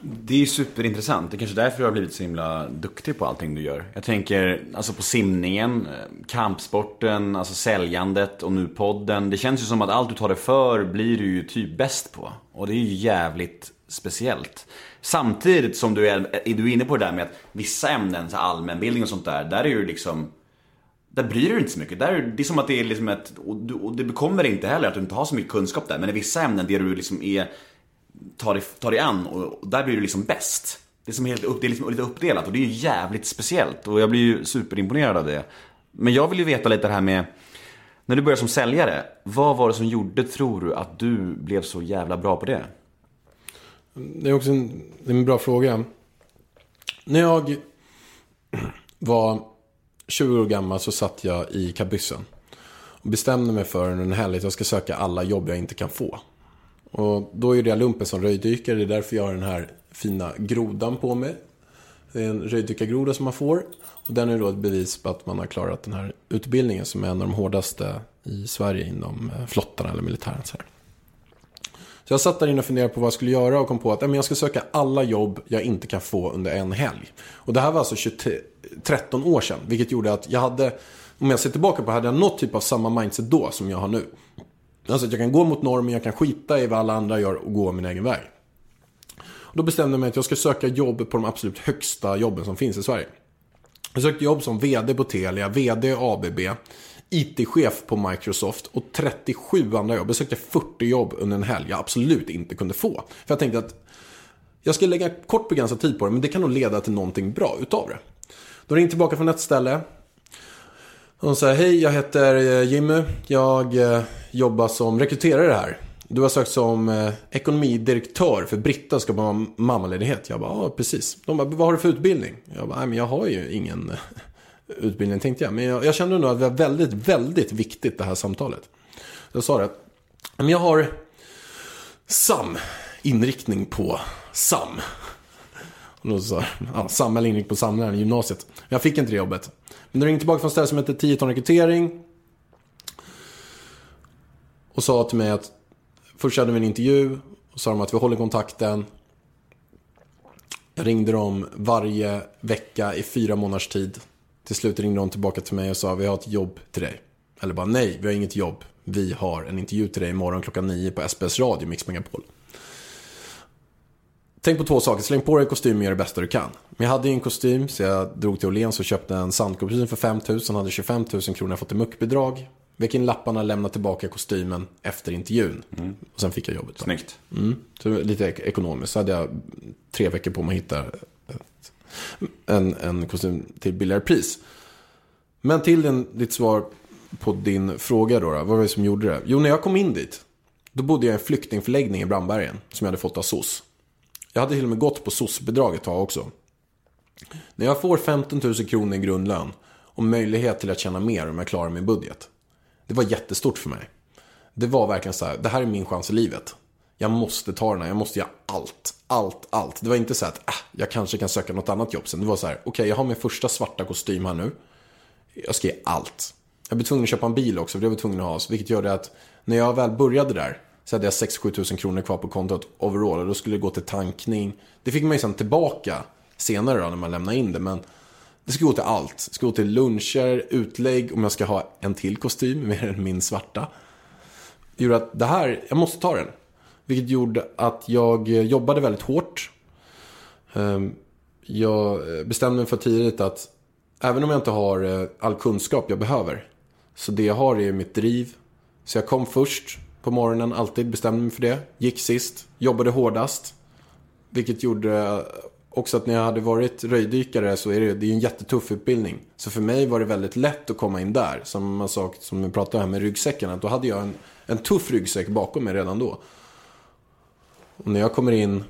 Det är ju superintressant. Det är kanske därför du har blivit så himla duktig på allting du gör. Jag tänker alltså på simningen, eh, kampsporten, alltså säljandet och nu podden. Det känns ju som att allt du tar dig för blir du ju typ bäst på. Och det är ju jävligt speciellt. Samtidigt som du är, är du inne på det där med att vissa ämnen, så allmänbildning och sånt där, där är ju liksom där bryr du dig inte så mycket. Där, det är som att det är liksom ett, och, du, och det bekommer inte heller att du inte har så mycket kunskap där. Men i vissa ämnen, det du liksom är, tar dig, tar dig an och, och där blir du liksom bäst. Det är, som helt upp, det är liksom lite uppdelat och det är ju jävligt speciellt och jag blir ju superimponerad av det. Men jag vill ju veta lite det här med, när du började som säljare, vad var det som gjorde, tror du, att du blev så jävla bra på det? Det är också en, det är en bra fråga. När jag var 20 år gammal så satt jag i kabyssen. Och bestämde mig för under en helg att jag ska söka alla jobb jag inte kan få. Och då gjorde jag lumpen som röjdykare. Det är därför jag har den här fina grodan på mig. Det är en röjdykargroda som man får. Och den är då ett bevis på att man har klarat den här utbildningen som är en av de hårdaste i Sverige inom eh, flottan eller militären. Så här. Så jag satt där inne och funderade på vad jag skulle göra och kom på att men jag ska söka alla jobb jag inte kan få under en helg. Och det här var alltså 23, 13 år sedan. Vilket gjorde att jag hade, om jag ser tillbaka på hade jag något typ av samma mindset då som jag har nu. Alltså att jag kan gå mot normen, jag kan skita i vad alla andra gör och gå min egen väg. Och då bestämde jag mig att jag ska söka jobb på de absolut högsta jobben som finns i Sverige. Jag sökte jobb som VD på Telia, VD ABB, IT-chef på Microsoft och 37 andra jobb. Jag sökte 40 jobb under en helg jag absolut inte kunde få. För jag tänkte att jag ska lägga kort begränsad tid på det, men det kan nog leda till någonting bra utav det. Då ringer tillbaka från ett ställe. De säger, hej jag heter eh, Jimmy. Jag eh, jobbar som rekryterare här. Du har sökt som eh, ekonomidirektör för Britta ska på mammaledighet. Jag bara, ja precis. De bara, vad har du för utbildning? Jag bara, nej men jag har ju ingen utbildning tänkte jag. Men jag, jag kände nog att det var väldigt, väldigt viktigt det här samtalet. Jag sa det, men jag har SAM, inriktning på SAM. Och ja, SAM inriktning på samlaren i gymnasiet. Jag fick inte det jobbet. Men då ringde tillbaka från ett ställe som hette 10 ton rekrytering. Och sa till mig att först hade vi en intervju. Och sa de att vi håller kontakten. Jag ringde dem varje vecka i fyra månaders tid. Till slut ringde de tillbaka till mig och sa vi har ett jobb till dig. Eller bara nej, vi har inget jobb. Vi har en intervju till dig imorgon klockan nio på SBS Radio, Mix Megapol. Tänk på två saker. Släng på dig en kostym och gör det bästa du kan. Men jag hade ju en kostym så jag drog till Åhléns och köpte en sandkostym för 5 000. Hade 25 000 kronor, fått ett muckbidrag. Vek in lapparna, lämnade tillbaka kostymen efter intervjun. Och sen fick jag jobbet. Snyggt. Mm. Så lite ek- ekonomiskt. Så hade jag tre veckor på mig att hitta ett, en, en kostym till billigare pris. Men till din, ditt svar på din fråga då, då. Vad var det som gjorde det? Jo, när jag kom in dit. Då bodde jag i en flyktingförläggning i Brandbergen. Som jag hade fått av SOS. Jag hade till och med gått på SOS-bidrag ett tag också. När jag får 15 000 kronor i grundlön. Och möjlighet till att tjäna mer om jag klarar min budget. Det var jättestort för mig. Det var verkligen så här, det här är min chans i livet. Jag måste ta den här, jag måste göra allt, allt, allt. Det var inte så här att äh, jag kanske kan söka något annat jobb sen. Det var så här, okej jag har min första svarta kostym här nu. Jag ska ge allt. Jag blev tvungen att köpa en bil också, för det var jag tvungen att ha. Vilket gjorde att när jag väl började där så hade jag 6-7 tusen kronor kvar på kontot overall. Och då skulle det gå till tankning. Det fick man ju sen tillbaka senare då när man lämnade in det. Men det ska gå till allt. Det ska gå till luncher, utlägg, om jag ska ha en till kostym mer än min svarta. Det gjorde att det här, jag måste ta den. Vilket gjorde att jag eh, jobbade väldigt hårt. Ehm, jag eh, bestämde mig för tidigt att även om jag inte har eh, all kunskap jag behöver. Så det jag har är mitt driv. Så jag kom först på morgonen, alltid bestämde mig för det. Gick sist, jobbade hårdast. Vilket gjorde också att när jag hade varit röjdykare så är det, det är en jättetuff utbildning. Så för mig var det väldigt lätt att komma in där. Som sak som vi pratade här med ryggsäcken. Att då hade jag en, en tuff ryggsäck bakom mig redan då. Och när jag kommer in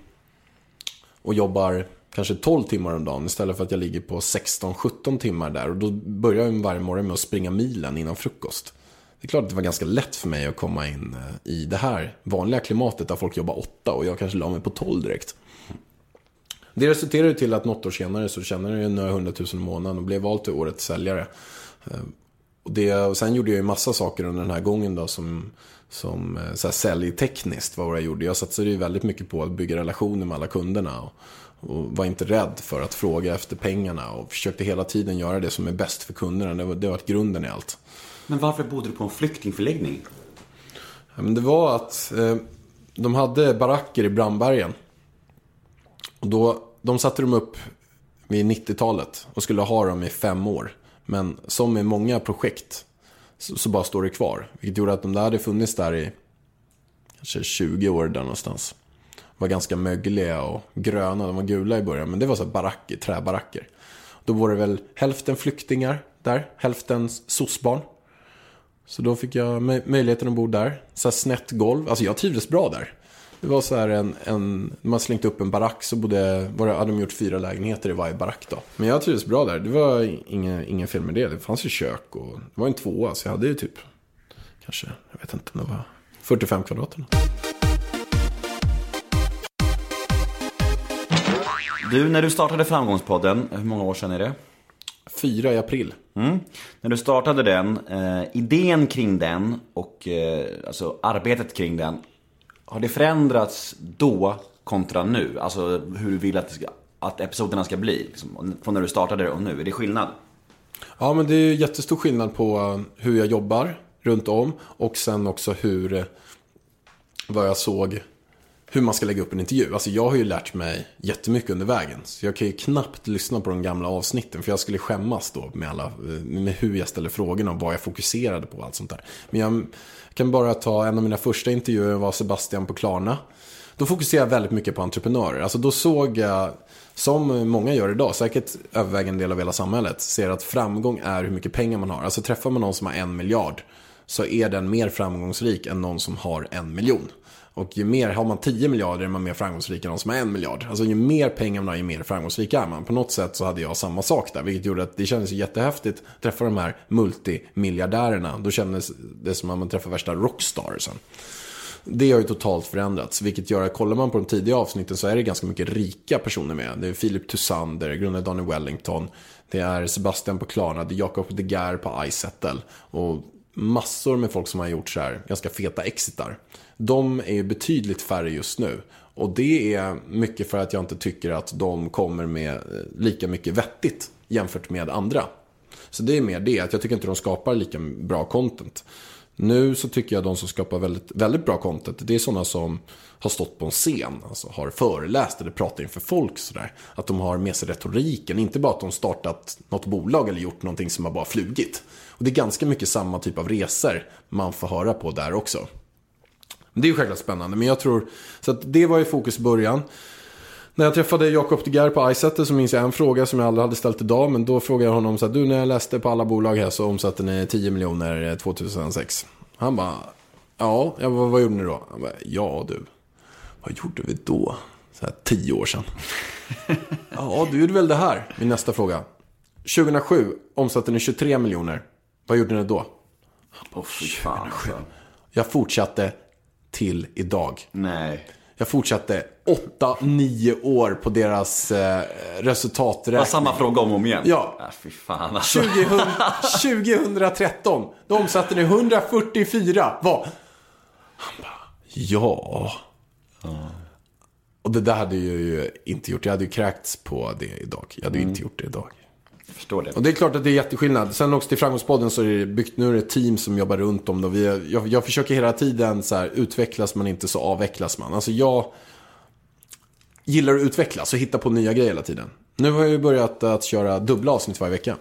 och jobbar kanske 12 timmar om dagen istället för att jag ligger på 16-17 timmar där. Och då börjar jag varje morgon med att springa milen innan frukost. Det är klart att det var ganska lätt för mig att komma in eh, i det här vanliga klimatet där folk jobbar 8 och jag kanske la mig på 12 direkt. Det resulterade till att något år senare så tjänade jag några hundratusen i månaden och blev vald till årets säljare. Eh, och, det, och sen gjorde jag ju massa saker under den här gången då som, som eh, så här, säljtekniskt vad jag gjorde. Jag satsade ju väldigt mycket på att bygga relationer med alla kunderna. Och, och var inte rädd för att fråga efter pengarna och försökte hela tiden göra det som är bäst för kunderna. Det var, det var grunden i allt. Men varför bodde du på en flyktingförläggning? Ja, Men det var att eh, de hade baracker i Brandbergen. Och då, de satte de upp vid 90-talet och skulle ha dem i fem år. Men som med många projekt så, så bara står det kvar. Vilket gjorde att de där hade funnits där i kanske 20 år där någonstans. De Var ganska mögliga och gröna, de var gula i början. Men det var så här baracker, träbaracker. Då var det väl hälften flyktingar där, hälften sossbarn. Så då fick jag möj- möjligheten att bo där. Så här snett golv. Alltså jag trivdes bra där. Det var så här en, en man slängt upp en barack så bodde, var det, hade de gjort fyra lägenheter i varje barack då. Men jag trivdes bra där. Det var inga, inga fel med det. Det fanns ju kök och det var en tvåa så jag hade ju typ, kanske, jag vet inte om det var 45 kvadrat. Du, när du startade Framgångspodden, hur många år sedan är det? Fyra i april. Mm. När du startade den, eh, idén kring den och eh, alltså arbetet kring den. Har det förändrats då kontra nu? Alltså hur du vill att, ska, att episoderna ska bli? Liksom, från när du startade och nu, är det skillnad? Ja, men det är ju jättestor skillnad på eh, hur jag jobbar runt om och sen också hur, eh, vad jag såg, hur man ska lägga upp en intervju. Alltså jag har ju lärt mig jättemycket under vägen. Så jag kan ju knappt lyssna på de gamla avsnitten för jag skulle skämmas då med, alla, eh, med hur jag ställer frågorna och vad jag fokuserade på och allt sånt där. Men jag kan bara ta en av mina första intervjuer var Sebastian på Klarna. Då fokuserade jag väldigt mycket på entreprenörer. Alltså då såg jag, som många gör idag, säkert övervägande del av hela samhället, ser att framgång är hur mycket pengar man har. Alltså träffar man någon som har en miljard så är den mer framgångsrik än någon som har en miljon. Och ju mer, har man 10 miljarder är man mer framgångsrik än de som har 1 miljard. Alltså ju mer pengar man har, ju mer framgångsrik är man. På något sätt så hade jag samma sak där, vilket gjorde att det kändes jättehäftigt att träffa de här multimiljardärerna. Då kändes det som att man träffar värsta rockstarsen. Det har ju totalt förändrats, vilket gör att kollar man på de tidiga avsnitten så är det ganska mycket rika personer med. Det är Philip Tussander, grundare Daniel Wellington, det är Sebastian på Klarna, det är Jakob De Geer på Izettle. och massor med folk som har gjort så här ganska feta exitar. De är ju betydligt färre just nu. Och det är mycket för att jag inte tycker att de kommer med eh, lika mycket vettigt jämfört med andra. Så det är mer det, att jag tycker inte de skapar lika bra content. Nu så tycker jag de som skapar väldigt, väldigt bra content, det är sådana som har stått på en scen, alltså har föreläst eller pratat inför folk sådär. Att de har med sig retoriken, inte bara att de startat något bolag eller gjort någonting som har bara flugit. Och det är ganska mycket samma typ av resor man får höra på där också. Det är ju självklart spännande, men jag tror, så att det var ju fokus i början. När jag träffade Jakob De Geer på iSetter så minns jag en fråga som jag aldrig hade ställt idag. Men då frågade jag honom så här, du när jag läste på alla bolag här så omsatte ni 10 miljoner eh, 2006. Han bara, ja, jag bara, vad gjorde ni då? Han bara, ja du, vad gjorde vi då? Så här, tio år sedan. ja, du gjorde väl det här? Min nästa fråga. 2007 omsatte ni 23 miljoner. Vad gjorde ni då? Åh fy fan alltså. Jag fortsatte till idag. Nej. Jag fortsatte 8-9 år på deras eh, Det var resultaträkning. samma fråga om och om igen. Ja. Äh, fy fan alltså. 2000, 2013, då omsatte ni 144. Vad? Han bara, ja. Och det där hade jag ju inte gjort. Jag hade ju kräkts på det idag. Jag hade ju inte gjort det idag. Förstår det. Och det är klart att det är jätteskillnad. Sen också till Framgångspodden så är det byggt, nu är det ett team som jobbar runt om det. Vi, jag, jag försöker hela tiden så här, utvecklas man inte så avvecklas man. Alltså jag gillar att utvecklas och hitta på nya grejer hela tiden. Nu har jag ju börjat att köra dubbla avsnitt varje vecka.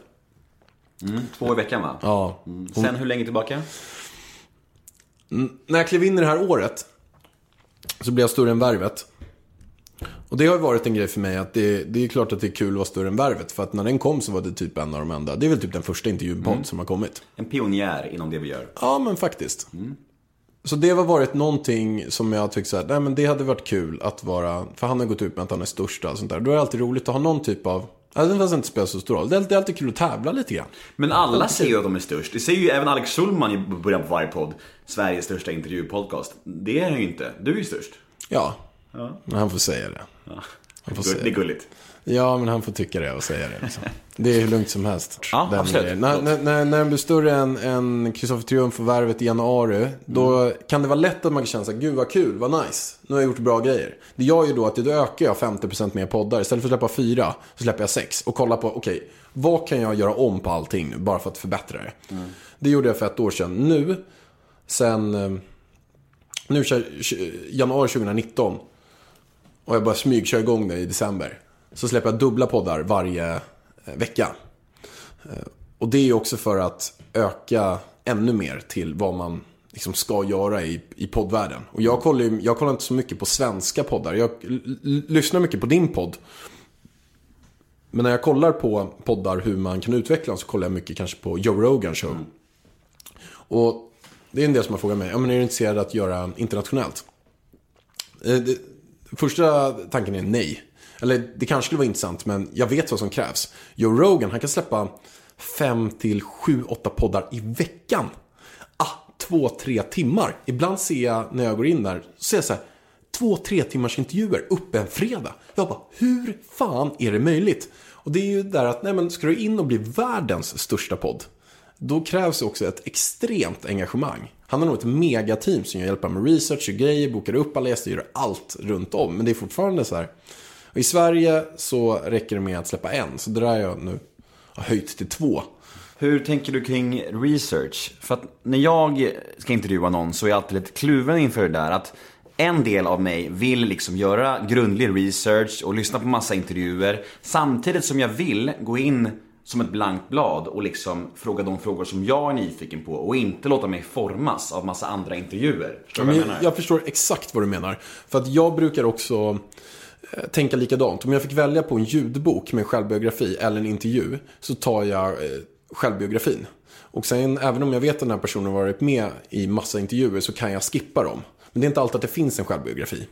Mm, två i veckan va? Ja. Mm. Sen hur länge tillbaka? När jag klev in i det här året så blev jag större än värvet. Och det har ju varit en grej för mig att det, det är klart att det är kul att vara större än värvet. För att när den kom så var det typ en av de enda. Det är väl typ den första intervjupodd som har kommit. En pionjär inom det vi gör. Ja, men faktiskt. Så det har varit någonting som jag tyckt så här, nej men det hade varit kul att vara, för han har gått ut med att han är störst och allt sånt där. Då är det alltid roligt att ha någon typ av, alltså det inte spelar så stor roll. Det är, alltid- det är alltid kul att tävla lite grann. Men alla säger ju att de är störst. Det säger ju även Alex Schulman i början på varje podd. Sveriges största intervjupodcast. Det är han ju inte. Du är ju störst. Ja, men han får säga det. Han får säga Det är gulligt. Ja, men han får tycka det och säga det. Liksom. Det är hur lugnt som helst. Ja, Den absolut. När, när, när, när den blir större än, än Kristoffer och värvet i januari, då Mm. kan det vara lätt att man kan känna så här, gud vad kul, vad nice. Nu har jag gjort bra grejer. Det gör ju då att då ökar jag 50% mer poddar. Istället för att släppa fyra, så släpper jag sex. Och kollar på, okej, vad kan jag göra om på allting nu, bara för att förbättra det. Mm. Det gjorde jag för ett år sedan. Nu, sen, eh, nu januari 2019, och jag bara smygkör igång det i december. Så släpper jag dubbla poddar varje eh, vecka. Eh, och det är också för att öka ännu mer till vad man liksom ska göra i, i poddvärlden. Och jag kollar, ju- jag kollar inte så mycket på svenska poddar. Jag lyssnar mycket på din podd. Men när jag kollar på poddar hur man kan utveckla dem så kollar jag mycket kanske på Joe Rogan show. Och det är en del som har frågat mig, ja, men är du intresserad att göra internationellt? Eh, det, första tanken är nej. Eller det kanske skulle vara intressant, men jag vet vad som krävs. Joe Rogan, han kan släppa fem till sju, åtta poddar i veckan. Ah, två, tre timmar. Ibland ser jag när jag går in där, så ser jag så här, två, tre timmars intervjuer uppe en fredag. Jag bara, hur fan är det möjligt? Och det är ju där att, nej men ska du in och bli världens största podd, då krävs också ett extremt engagemang. Han har nog ett megateam som hjälper med research och grejer, bokar upp alla gäster, gör allt runt om. Men det är fortfarande så här. Och I Sverige så räcker det med att släppa en, så det där har jag nu har höjt till två. Hur tänker du kring research? För att när jag ska intervjua någon så är jag alltid lite kluven inför det där. Att en del av mig vill liksom göra grundlig research och lyssna på massa intervjuer. Samtidigt som jag vill gå in som ett blankt blad och liksom fråga de frågor som jag är nyfiken på och inte låta mig formas av massa andra intervjuer. Förstår Men jag menar? jag förstår exakt vad du menar. För att jag brukar också eh, tänka likadant. Om jag fick välja på en ljudbok med självbiografi eller en intervju så tar jag eh, självbiografin. Och sen även om jag vet att den här personen har varit med i massa intervjuer så kan jag skippa dem. Men det är inte alltid att det finns en självbiografi.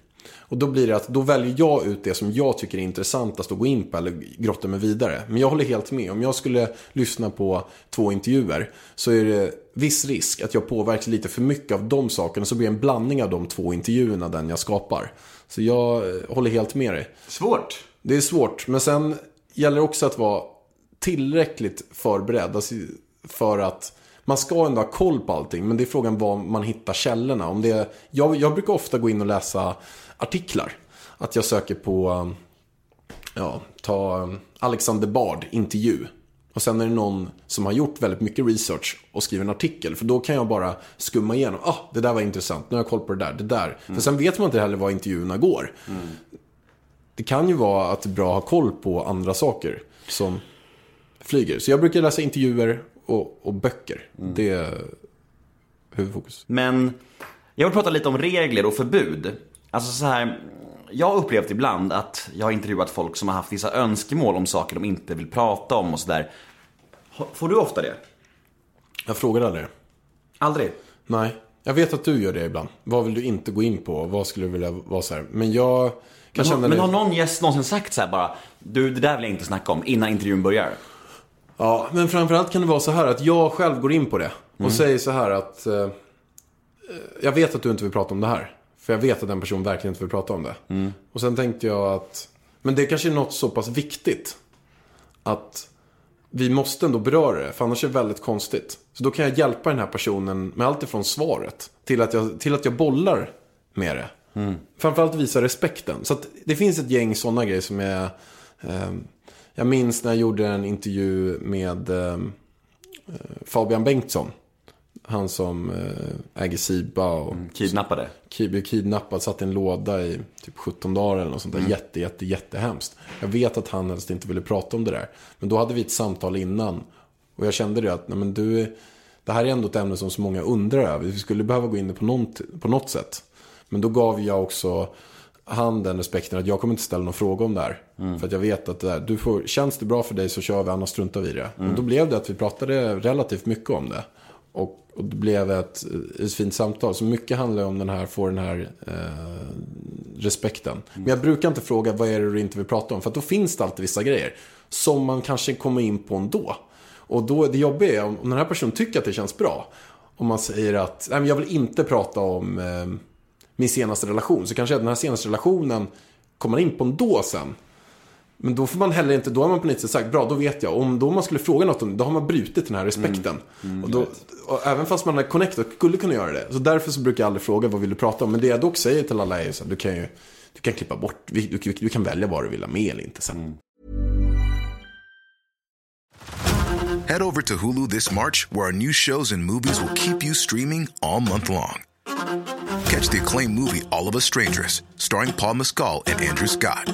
Och då blir det att då väljer jag ut det som jag tycker är intressantast att gå in på eller grotta mig vidare. Men jag håller helt med. Om jag skulle lyssna på två intervjuer så är det viss risk att jag påverkas lite för mycket av de sakerna. Så blir det en blandning av de två intervjuerna den jag skapar. Så jag eh, håller helt med dig. Svårt. Det är svårt, men sen gäller det också att vara tillräckligt förberedd. Alltså för att man ska ändå ha koll på allting, men det är frågan var man hittar källorna. Om det är, jag, jag brukar ofta gå in och läsa artiklar. Att jag söker på, um, ja, ta um, Alexander Bard, intervju. Och sen är det någon som har gjort väldigt mycket research och skriver en artikel. För då kan jag bara skumma igenom. Ah, det där var intressant. Nu har jag koll på det där. Det där. För sen vet man inte heller var intervjuerna går. Det kan ju vara att det är bra att ha koll på andra saker som flyger. Så jag brukar läsa intervjuer och, och böcker. Det är huvudfokus. Men jag vill prata lite om regler och förbud. Alltså så här, jag har upplevt ibland att jag har intervjuat folk som har haft vissa önskemål om saker de inte vill prata om och sådär. Får du ofta det? Jag frågar aldrig. Aldrig? Nej, jag vet att du gör det ibland. Vad vill du inte gå in på? Vad skulle du vilja vara så här? Men jag kan Men, har, känna men det. har någon gäst någonsin sagt så här bara, du det där vill jag inte snacka om innan intervjun börjar? Ja, men framförallt kan det vara så här att jag själv går in på det. Och säger så här att eh, jag vet att du inte vill prata om det här. För jag vet att den personen verkligen inte vill prata om det. Och sen tänkte jag att, men det kanske är något så pass viktigt. Att vi måste ändå beröra det, för annars är det väldigt konstigt. Så då kan jag hjälpa den här personen med allt ifrån svaret till att jag, till att jag bollar med det. Framförallt visa respekten. Så det finns ett gäng sådana grejer som är... Eh, jag minns när jag gjorde en intervju med eh, Fabian Bengtsson. Han som eh, äger Siba och Kidnappade? ki- blev kidnappad, satt i en låda i typ 17 dagar eller något sånt där. Jätte, jätte, jättehemskt. Jag vet att han helst inte ville prata om det där. Men då hade vi ett samtal innan. Och jag kände det att, nej men du, det här är ändå ett ämne som så många undrar över. Vi skulle behöva gå in på, något, på något sätt. Men då gav jag också han den respekten att jag kommer inte ställa någon fråga om det här. För att jag vet att det där, du får, känns det bra för dig så kör vi, annars struntar vi i det. Och då blev det att vi pratade relativt mycket om det. Och, och det blev ett, ett fint samtal. Så mycket handlar om den här, få den här eh, respekten. Men jag brukar inte fråga vad är det du inte vill prata om. För att då finns det alltid vissa grejer. Som man kanske kommer in på ändå. Och då, är det jobbiga är om, om den här personen tycker att det känns bra. Om man säger att, nej men jag vill inte prata om eh, min senaste relation. Så kanske den här senaste relationen kommer man in på ändå sen. Men då får man heller inte, då har man på något sätt sagt, bra då vet jag. Om då man skulle fråga något om det, då har man brutit den här respekten. och då, och även fast man är connected skulle kunna göra det. Så därför så brukar jag aldrig fråga, vad vill du prata om? Men det jag dock säger till alla är så här, du kan ju, du kan klippa bort, du, du, du kan välja vad du vill ha med eller inte sen. Head over to Hulu this March, where our new shows and movies will keep you streaming all month long. catch the acclaimed movie All of Us Strangers, starring Paul Mescal and Andrew Scott.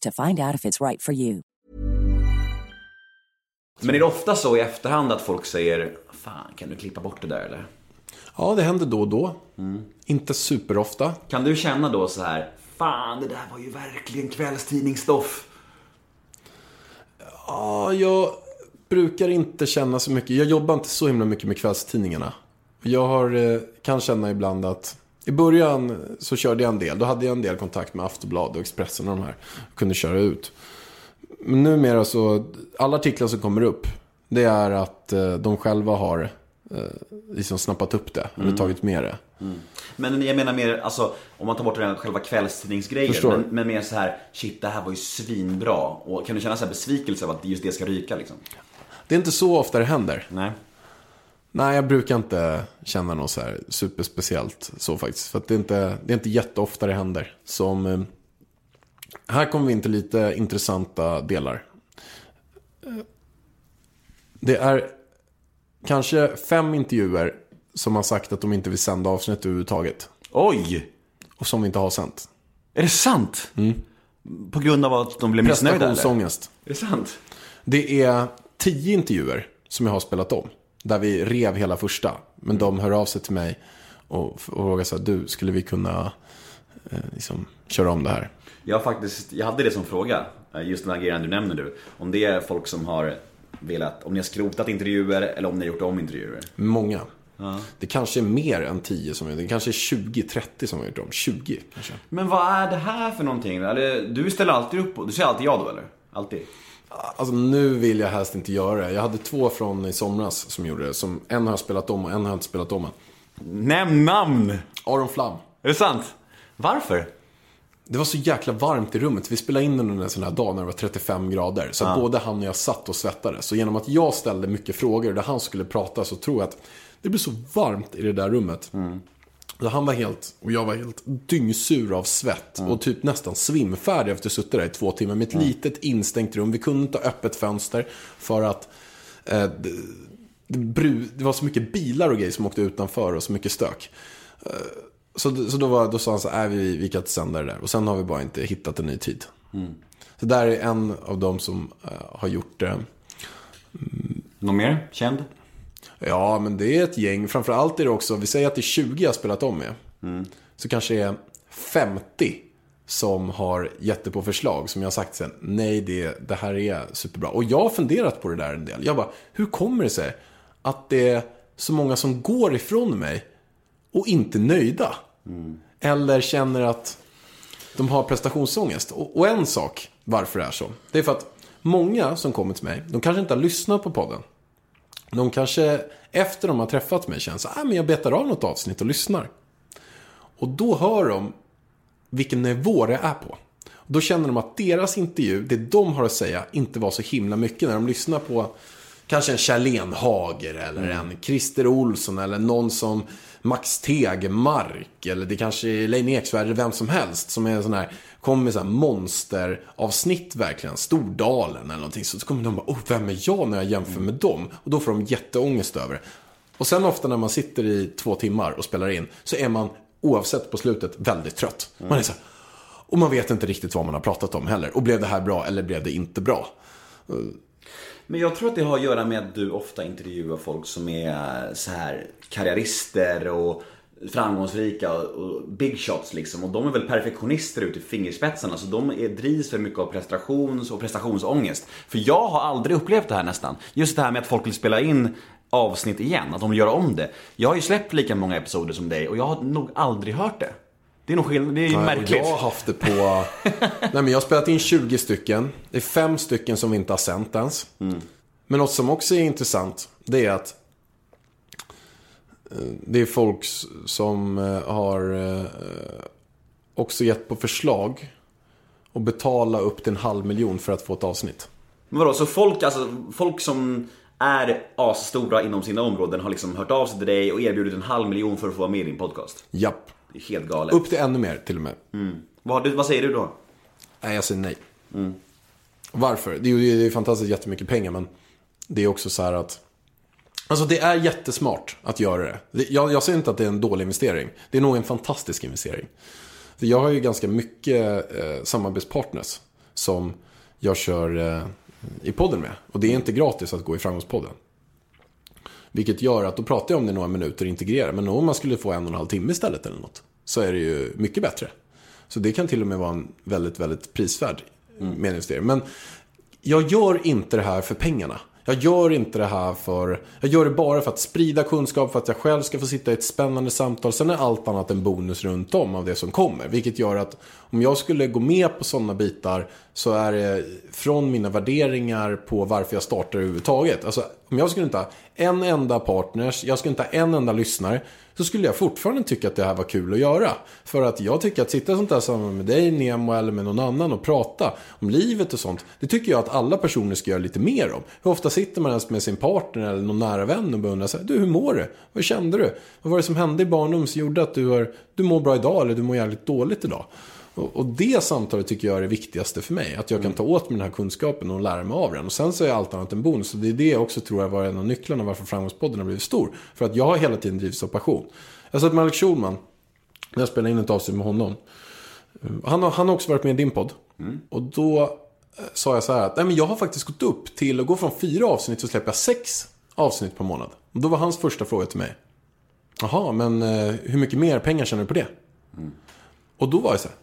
to find out if it's right for you. Men är det ofta så i efterhand att folk säger Fan, kan du klippa bort det där eller? Ja, det händer då och då. Inte superofta. Kan du känna då så här Fan, det där var ju verkligen kvällstidningsstoff. Ja, jag brukar inte känna så mycket. Jag jobbar inte så himla mycket med kvällstidningarna. Jag har, eh, kan känna ibland att i början så körde jag en del. Då hade jag en del kontakt med Aftonbladet och Expressen och de här. Jag kunde köra ut. Men numera så, alla artiklar som kommer upp. Det är att eh, de själva har eh, liksom snappat upp det. Eller tagit med det. Men jag menar mer, alltså om man tar bort den själva kvällstidningsgrejen. Men, men mer så här, shit det här var ju svinbra. Och kan du känna så här besvikelse av att just det ska ryka liksom? Det är inte så ofta det händer. Nej. Nej, jag brukar inte känna något så här superspeciellt så faktiskt. För att det är inte, det är inte jätteofta det händer. Som, eh, här kommer vi in till lite intressanta delar. Eh, Det är kanske fem intervjuer som har sagt att de inte vill sända avsnitt överhuvudtaget. Oj! Och som vi inte har sänt. Är det sant? På grund av att de blev missnöjda? Prestationsångest. Är det sant? Det är tio intervjuer som jag har spelat om. Där vi rev hela första. Men de hör av sig till mig och, frågar så här, du, skulle vi kunna eh, liksom, köra om det här? Jag, faktiskt, jag hade det som fråga, eh, just den här grejen du nämner nu. Om det är folk som har velat, om ni har skrotat intervjuer eller om ni har gjort om intervjuer. Många. Det kanske är mer än tio som är det. kanske är 20-30 som har gjort om. 20 kanske. Men vad är det här för någonting? Eller, du ställer alltid upp du säger alltid ja då eller? Alltid? Alltså nu vill jag helst inte göra det. Jag hade två från i somras som gjorde det. Som, en har jag spelat om och en har jag inte spelat om än. Nämn namn! Aron Flam. Är det sant? Varför? Det var så jäkla varmt i rummet. Vi spelade in den under en sån här dag när det var 35 grader. Så att både han och jag satt och svettades. Så genom att jag ställde mycket frågor där han skulle prata så tror jag att det blev så varmt i det där rummet. Så han var helt, och jag var helt dyngsur av svett. Och typ nästan svimfärdig efter att ha suttit där i två timmar. Med ett litet instängt rum. Vi kunde inte ha öppet fönster. För att eh, det, det, var så mycket bilar och grejer som åkte utanför och så mycket stök. Så, så då, var, då sa han så här, "Nej, vi, vi kan inte sända det där. Och sen har vi bara inte hittat en ny tid. Så där är en av dem som eh, har gjort det. Någon mer? Känd? Ja, men det är ett gäng. Framförallt är det också, vi säger att det är 20 jag har spelat om med. Så kanske det är 50 som har gett det på förslag. Som jag har sagt sen, nej det, det här är superbra. Och jag har funderat på det där en del. Jag bara, hur kommer det sig att det är så många som går ifrån mig och inte nöjda? Eller känner att de har prestationsångest. Och, och en sak varför det är så. Det är för att många som kommer till mig, de kanske inte har lyssnat på podden. De kanske efter de har träffat mig känner så ah, men jag betar av något avsnitt och lyssnar. Och då hör de vilken nivå det är på. Då känner de att deras intervju, det de har att säga, inte var så himla mycket när de lyssnar på kanske en Kjellén Hager eller en Christer Olsson eller någon som Max Tegmark eller det kanske är Leine Eksvärd eller vem som helst som är en sån här, kommer med så här monsteravsnitt verkligen, Stordalen eller någonting. Så kommer de bara, oh, vem är jag när jag jämför med dem? Och då får de jätteångest över det. Och sen ofta när man sitter i två timmar och spelar in så är man oavsett på slutet väldigt trött. Man är så här, och man vet inte riktigt vad man har pratat om heller. Och blev det här bra eller blev det inte bra? Men jag tror att det har att göra med att du ofta intervjuar folk som är så här karriärister och framgångsrika och big shots liksom. Och de är väl perfektionister ut i fingerspetsarna. Så de är, drivs för mycket av prestations och prestationsångest. För jag har aldrig upplevt det här nästan. Just det här med att folk vill spela in avsnitt igen, att de vill göra om det. Jag har ju släppt lika många episoder som dig och jag har nog aldrig hört det. Det är nog skillnad, det är ju Nej, märkligt. Jag har haft det på... Nej, men jag har spelat in 20 stycken. Det är fem stycken som vi inte har sänt ens. Men något som också är intressant, det är att det är folk som eh, har eh, också gett på förslag och betala upp till en halv miljon för att få ett avsnitt. Men vadå, så folk, alltså, folk som är asstora inom sina områden har liksom hört av sig till dig och erbjudit en halv miljon för att få vara med i din podcast? Japp. Det är helt galet. Upp till ännu mer till och med. Vad, vad säger du då? Nej, jag säger nej. Varför? Det är ju fantastiskt jättemycket pengar, men det är också så här att... Alltså det är jättesmart att göra det. Jag, jag säger inte att det är en dålig investering. Det är nog en fantastisk investering. För jag har ju ganska mycket eh, samarbetspartners som jag kör eh, i podden med. Och det är inte gratis att gå i Framgångspodden. Vilket gör att då pratar jag om det några minuter och integrerar. Men om man skulle få en och en halv timme istället eller något. Så är det ju mycket bättre. Så det kan till och med vara en väldigt, väldigt prisvärd mm, medinvestering. Men jag gör inte det här för pengarna. Jag gör inte det här för... Jag gör det bara för att sprida kunskap, för att jag själv ska få sitta i ett spännande samtal. Sen är allt annat en bonus runt om av det som kommer. Vilket gör att om jag skulle gå med på sådana bitar så är det från mina värderingar på varför jag startar överhuvudtaget. Alltså, om jag skulle inte ha en enda partners, jag skulle inte ha en enda lyssnare. Så skulle jag fortfarande tycka att det här var kul att göra. För att jag tycker att sitta i sånt här samman med dig, Nemo eller med någon annan och prata om livet och sånt. Det tycker jag att alla personer ska göra lite mer om. Hur ofta sitter man ens med sin partner eller någon nära vän och bara undrar så här, du hur mår du? Vad kände du? Vad var det som hände i barndomen som gjorde att du, har, du mår bra idag eller du mår jävligt dåligt idag? Och, och det samtalet tycker jag är det viktigaste för mig. Att jag kan ta åt mig den här kunskapen och lära mig av den. Och sen så är allt annat en bonus. Och det är det jag också tror jag var en av nycklarna varför Framgångspodden har blivit stor. För att jag har hela tiden drivits av passion. Jag satt med Alex Schulman, när jag spelade in ett avsnitt med honom. Han har, han har också varit med i din podd. Och då eh, sa jag så här att Nej, men jag har faktiskt gått upp till att gå från fyra avsnitt så släpper jag sex avsnitt per månad. Och då var hans första fråga till mig. Jaha, men eh, hur mycket mer pengar tjänar du på det? Och då var jag så här.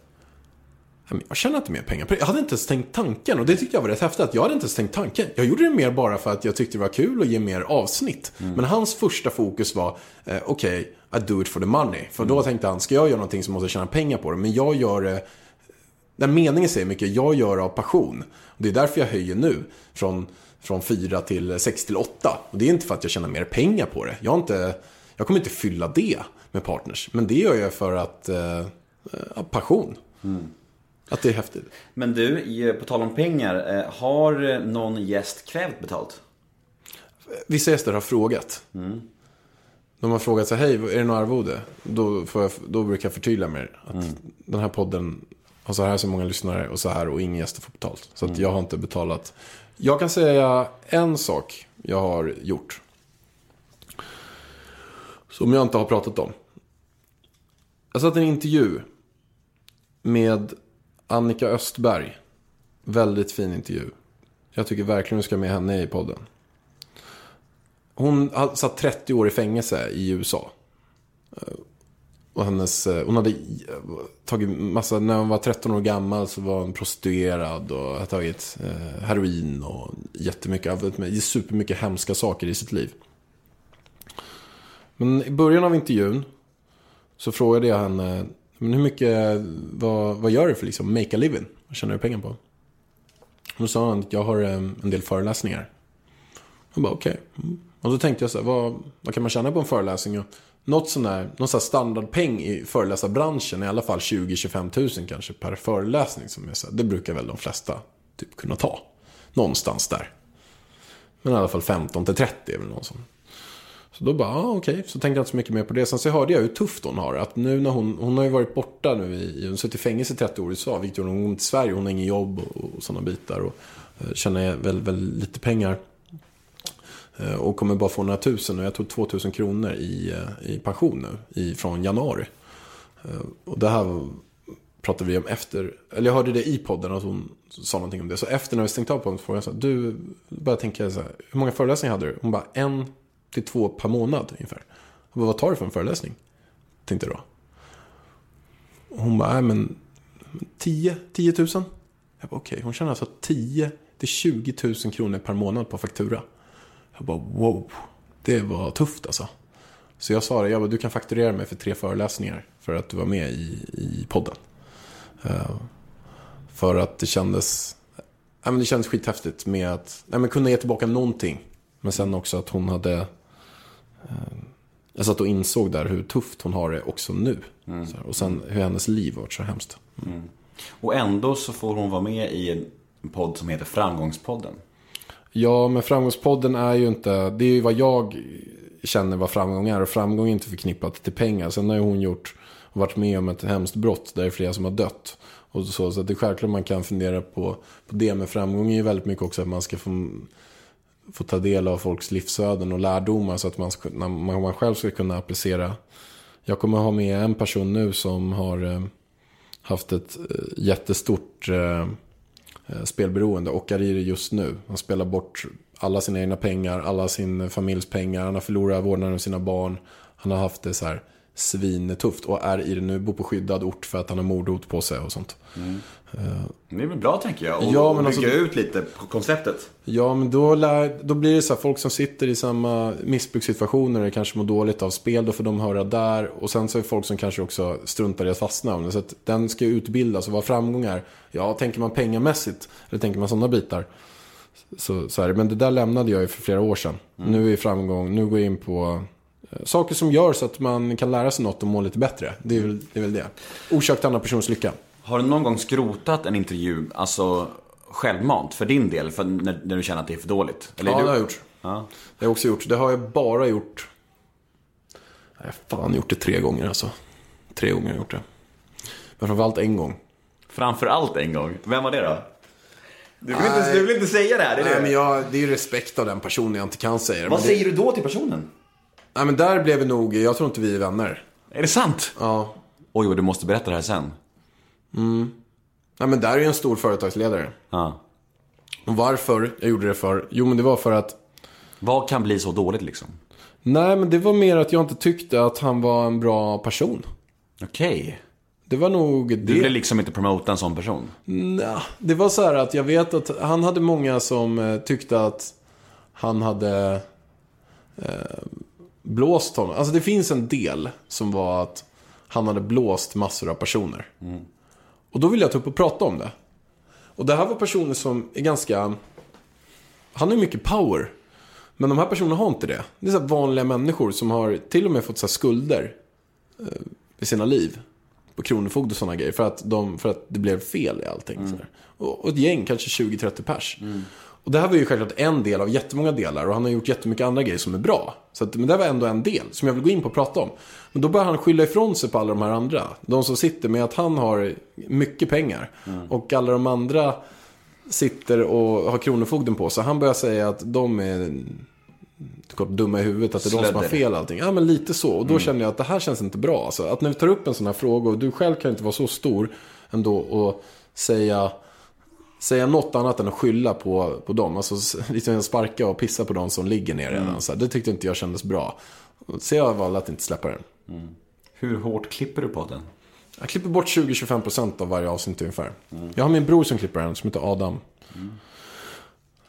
"Nej, men Jag tjänar inte mer pengar på det. Jag hade inte ens tänkt tanken. Och det tyckte jag var rätt häftigt. Att jag hade inte ens tänkt tanken. Jag gjorde det mer bara för att jag tyckte det var kul att ge mer avsnitt. Men hans första fokus var, eh, okej, I do it for the money. För då tänkte han, ska jag göra någonting så måste jag tjäna pengar på det. Men jag gör det, den meningen säger mycket, jag gör av passion. Och det är därför jag höjer nu. Från, från 4 till 6 till 8. Och det är inte för att jag tjänar mer pengar på det. Jag, har inte, jag kommer inte fylla det med partners. Men det gör jag för att, eh, av passion. Att det är häftigt. Men du, på tal om pengar, eh, har någon gäst krävt betalt? Vissa gäster har frågat. De har frågat så hej, är det något arvode? Då, jag, då brukar jag förtydliga mer. Att den här podden har så här så många lyssnare och så här och ingen gäster får betalt. Så att jag har inte betalat. Jag kan säga en sak jag har gjort. Som jag inte har pratat om. Jag satt i en intervju med Annika Östberg. Väldigt fin intervju. Jag tycker verkligen du ska ha med henne i podden. Hon satt 30 år i fängelse i USA. Eh, och hennes, eh, hon hade eh, tagit massa, när hon var 13 år gammal så var hon prostituerad och hade tagit heroin och jättemycket, supermycket hemska saker i sitt liv. Men i början av intervjun så frågade jag henne, men hur mycket, vad, vad gör du för liksom make a living? Vad tjänar du pengar på? Då sa han att jag har eh, en del föreläsningar. Jag bara okej. Mm. Och då tänkte jag så här, vad, vad kan man tjäna på en föreläsning? Och något sån där, någon sån här standardpeng i föreläsarbranschen är i alla fall 20-25 tusen kanske per föreläsning. Som är så här, det brukar väl de flesta typ kunna ta. Någonstans där. Men i alla fall 15 till 30 är väl någon som. Så då bara, ah, okej. Så tänkte jag inte så mycket mer på det. Sen så hörde jag hur tufft hon har. Att nu när hon, hon har ju varit borta nu i, hon har suttit i fängelse i 30 år i USA. Vilket gör hon kom till Sverige. Hon har ingen jobb och, och sådana bitar. Och eh, tjänar väl, väl lite pengar. Eh, Och kommer bara få några tusen och jag tog 2000 kronor i, eh, i pension nu i, från januari. Eh, Och det här pratade vi om efter, eller jag hörde det i podden att hon sa någonting om det. Så efter när vi stängt av podden så frågade jag så här, du började tänka så här, hur många föreläsningar hade du? Hon bara, en till två per månad ungefär. Jag bara, vad tar du för en föreläsning? Tänkte jag då. Och hon bara, nej men 10, 10 000? Jag bara, okej, hon tjänar alltså 10 till 20 000 kronor per månad på faktura. Jag bara, wow, det var tufft alltså. Så jag sa det, jag bara, du kan fakturera mig för tre föreläsningar för att du var med i, i podden. Uh, för att det kändes, nej, men det kändes skithäftigt med att nej, men kunna ge tillbaka någonting. Men sen också att hon hade, jag satt och insåg där hur tufft hon har det också nu. Här, och sen hur hennes liv varit så hemskt. Och ändå så får hon vara med i en podd som heter Framgångspodden. Ja, men framgångspodden är ju inte, det är ju vad jag känner vad framgång är. Och framgång är inte förknippat till pengar. Sen har ju hon gjort, varit med om ett hemskt brott där det är flera som har dött. Och så, så det är självklart man kan fundera på, på det. Men framgång är ju väldigt mycket också att man ska få, få ta del av folks livsöden och lärdomar. Så att man, ska, man, man själv ska kunna applicera. Jag kommer ha med en person nu som har eh, haft ett eh, jättestort eh, eh, spelberoende och är i det just nu. Han spelar bort alla sina egna pengar, alla sin familjs pengar. Han har förlorat vårdnaden om sina barn. Han har haft det så här svinetufft och är i det nu, bor på skyddad ort för att han har mordhot på sig och sånt. Mm. Det är väl bra tänker jag. Och, Ja, men och bygga alltså- ut lite på konceptet. Ja, men då, lär, då blir det så här, folk som sitter i samma missbrukssituationer eller kanske mår dåligt av spel, då får de höra där. Och sen så är det folk som kanske också struntar i att fastna. Så att den ska utbildas och vad framgång är. Ja, tänker man pengamässigt, eller tänker man sådana bitar. Så, så här, men det där lämnade jag ju för flera år sedan. Nu är framgång, nu går jag in på eh, saker som gör så att man kan lära sig något och må lite bättre. Det är väl det. Är väl det. Orsak till andra personers lycka. Har du någon gång skrotat en intervju, alltså självmant, för din del? För när, när du känner att det är för dåligt? Eller Ja, du... det har jag gjort. Ja. Det har jag också gjort. Det har jag bara gjort... Jag har fan gjort det tre gånger alltså. Tre gånger har jag gjort det. Men framförallt en gång. Framförallt en gång. Vem var det då? Du vill, inte, du vill inte säga det här, det är Nej, det. men jag, det är ju respekt av den personen jag inte kan säga det. Vad säger det, du då till personen? Nej, men där blev vi nog... Jag tror inte vi är vänner. Är det sant? Ja. Oj, du måste berätta det här sen. Nej, men där är ju en stor företagsledare. Ja. Och varför jag gjorde det för? Jo, men det var för att... Vad kan bli så dåligt liksom? Nej, men det var mer att jag inte tyckte att han var en bra person. Okej. Det var nog det. Du vill liksom inte promota en sån person? Nja, det var så här att jag vet att han hade många som eh, tyckte att han hade eh, blåst honom. Alltså det finns en del som var att han hade blåst massor av personer. Och då vill jag ta upp och prata om det. Och det här var personer som är ganska... Han har ju mycket power. Men de här personerna har inte det. Det är så vanliga människor som har till och med fått så skulder eh, i sina liv. På Kronofogd och sådana grejer. För att, de, för att det blev fel i allting. Där. Och, och ett gäng, kanske 20-30 pers. Och det här var ju självklart en del av jättemånga delar. Och han har gjort jättemycket andra grejer som är bra. Så att, men det här var ändå en del som jag vill gå in på och prata om. Men då börjar han skylla ifrån sig på alla de här andra. De som sitter med att han har mycket pengar. Och alla de andra sitter och har Kronofogden på sig. Han börjar säga att de är kort dumma i huvudet, att det är de som har fel allting. Ja, men lite så. Och då känner jag att det här känns inte bra. Alltså, att när vi tar upp en sån här fråga och du själv kan inte vara så stor ändå och säga, säga något annat än att skylla på, på dem. Alltså liksom sparka och pissa på de som ligger ner redan. Så här, det tyckte inte jag kändes bra. Så jag valde att inte släppa den. Hur hårt klipper du på den? Jag klipper bort 20-25% av varje avsnitt ungefär. Jag har min bror som klipper den, som heter Adam.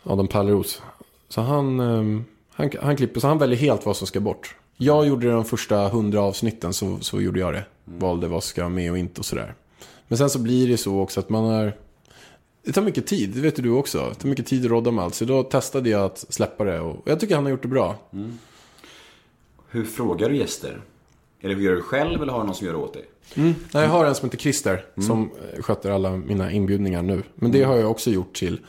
Adam Palleros. Så han, ehm, han, han klipper, så han väljer helt vad som ska bort. Jag gjorde det de första 100 avsnitten, så, så gjorde jag det. Valde vad som ska med och inte och sådär. Men sen så blir det så också att man har... Det tar mycket tid, det vet du också. Det tar mycket tid att rodda med allt. Så då testade jag att släppa det och jag tycker han har gjort det bra. Hur frågar du gäster? Eller gör du själv eller har du någon som gör det åt dig? Nej, jag har en som heter Christer som eh, sköter alla mina inbjudningar nu. Men det har jag också gjort till,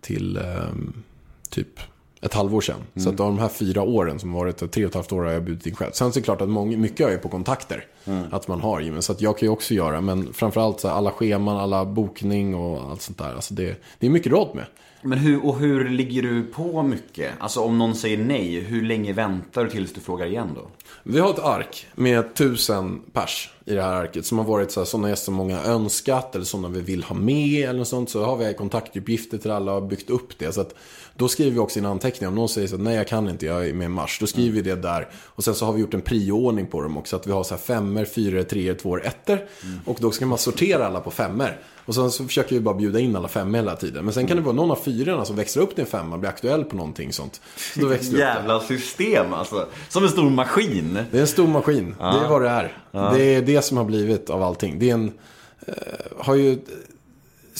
till ehm, typ ett halvår sedan. Så att av de här fyra åren som varit, tre och ett halvt år har jag bjudit in själv. Sen så är det klart att många, mycket är på kontakter. Att man har gymmen. Så att jag kan ju också göra. Men framförallt så här, alla scheman, alla bokning och allt sånt där. Alltså det, det är mycket råd med. Men hur, och hur ligger du på mycket? Alltså om någon säger nej, hur länge väntar du tills du frågar igen då? Vi har ett ark med tusen pers i det här arket. Som har varit så här, sådana gäster som många önskat eller sådana vi vill ha med eller något sånt. Så har vi kontaktuppgifter till alla och byggt upp det. Så att då skriver vi också in anteckningar. Om någon säger så att nej jag kan inte, jag är med i mars. Då skriver vi det där. Och sen så har vi gjort en prioordning på dem också. Att vi har så här femmer, fyror, treor, tvåor, ettor. Och då ska man sortera alla på femmer. Och sen så försöker vi bara bjuda in alla femmor hela tiden. Men sen kan det vara någon av fyrorna som växlar upp till en femma, blir aktuell på någonting sånt. Så då växlar. Jävla system alltså. Som en stor maskin. Det är en stor maskin. Det är vad det är. Det är det som har blivit av allting. Det är en... Eh, har ju...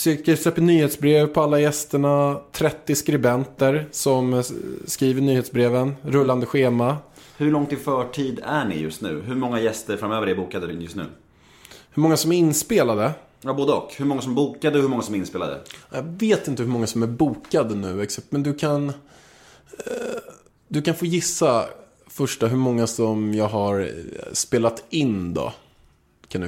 Cirkel släpper nyhetsbrev på alla gästerna. 30 skribenter som eh, skriver nyhetsbreven. Rullande schema. Hur långt i förtid är ni just nu? Hur många gäster framöver är bokade just nu? Hur många som är inspelade? Ja, både och. Hur många som bokade och hur många som är inspelade? Jag vet inte hur många som är bokade nu exakt. Men du kan... Eh, du kan få gissa första hur många som jag har eh, spelat in då.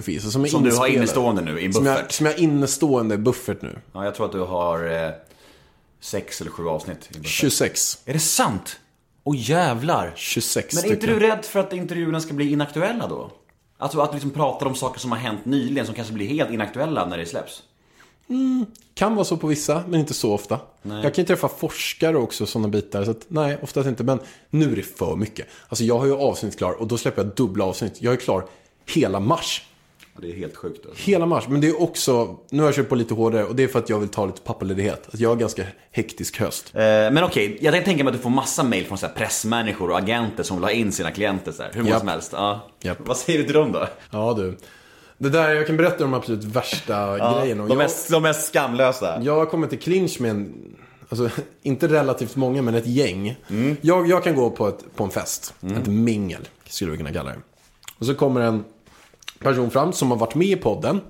Få gissa. Som, Som du har innestående nu i en Som jag, buffert? som jag har innestående buffert nu. Ja, jag tror att du har eh, sex eller sju avsnitt i buffert. 26. Är det sant? Åh jävlar! 26 Men är inte du rädd för att intervjuerna ska bli inaktuella då? Alltså att du liksom pratar om saker som har hänt nyligen som kanske blir helt inaktuella när det släpps? Kan vara så på vissa, men inte så ofta. Jag kan ju träffa forskare också, sådana bitar. Så att, nej, oftast inte. Men nu är det för mycket. Alltså jag har ju avsnitt klar och då släpper jag dubbla avsnitt. Jag är klar hela mars. Ja, Det är helt sjukt alltså. Hela mars. Men det är också, nu har jag kört på lite hårdare och det är för att jag vill ta lite pappaledighet. Att jag har ganska hektisk höst. Eh, men okej, jag kan tänka mig att du får massa mail från så här pressmänniskor och agenter som vill ha in sina klienter så här, hur många som helst. Ja. Vad säger du till dem då? Ja du. Det där, jag kan berätta de absolut värsta grejerna. Och De jag, mest, de mest skamlösa. jag har kommit till clinch med en, alltså inte relativt många, men ett gäng. Jag, jag kan gå på, ett, på en fest, ett mingel, skulle vi kunna kalla det. Och så kommer en person fram som har varit med i podden,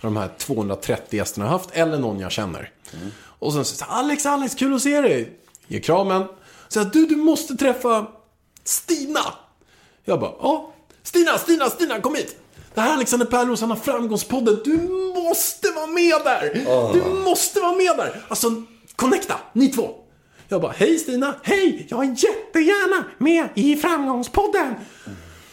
de här 230 gästerna har haft, eller någon jag känner. Och sen säger Alex, Alex, kul att se dig. Ger kramen. Säger du, du måste träffa Stina. Jag bara, ja. Stina, Stina, Stina, kom hit. Det här är Alexander Pärleros, han har Framgångspodden. Du måste vara med där! Du måste vara med där! Alltså, connecta, ni två. Jag bara, hej Stina, hej! Jag är jättegärna med i Framgångspodden.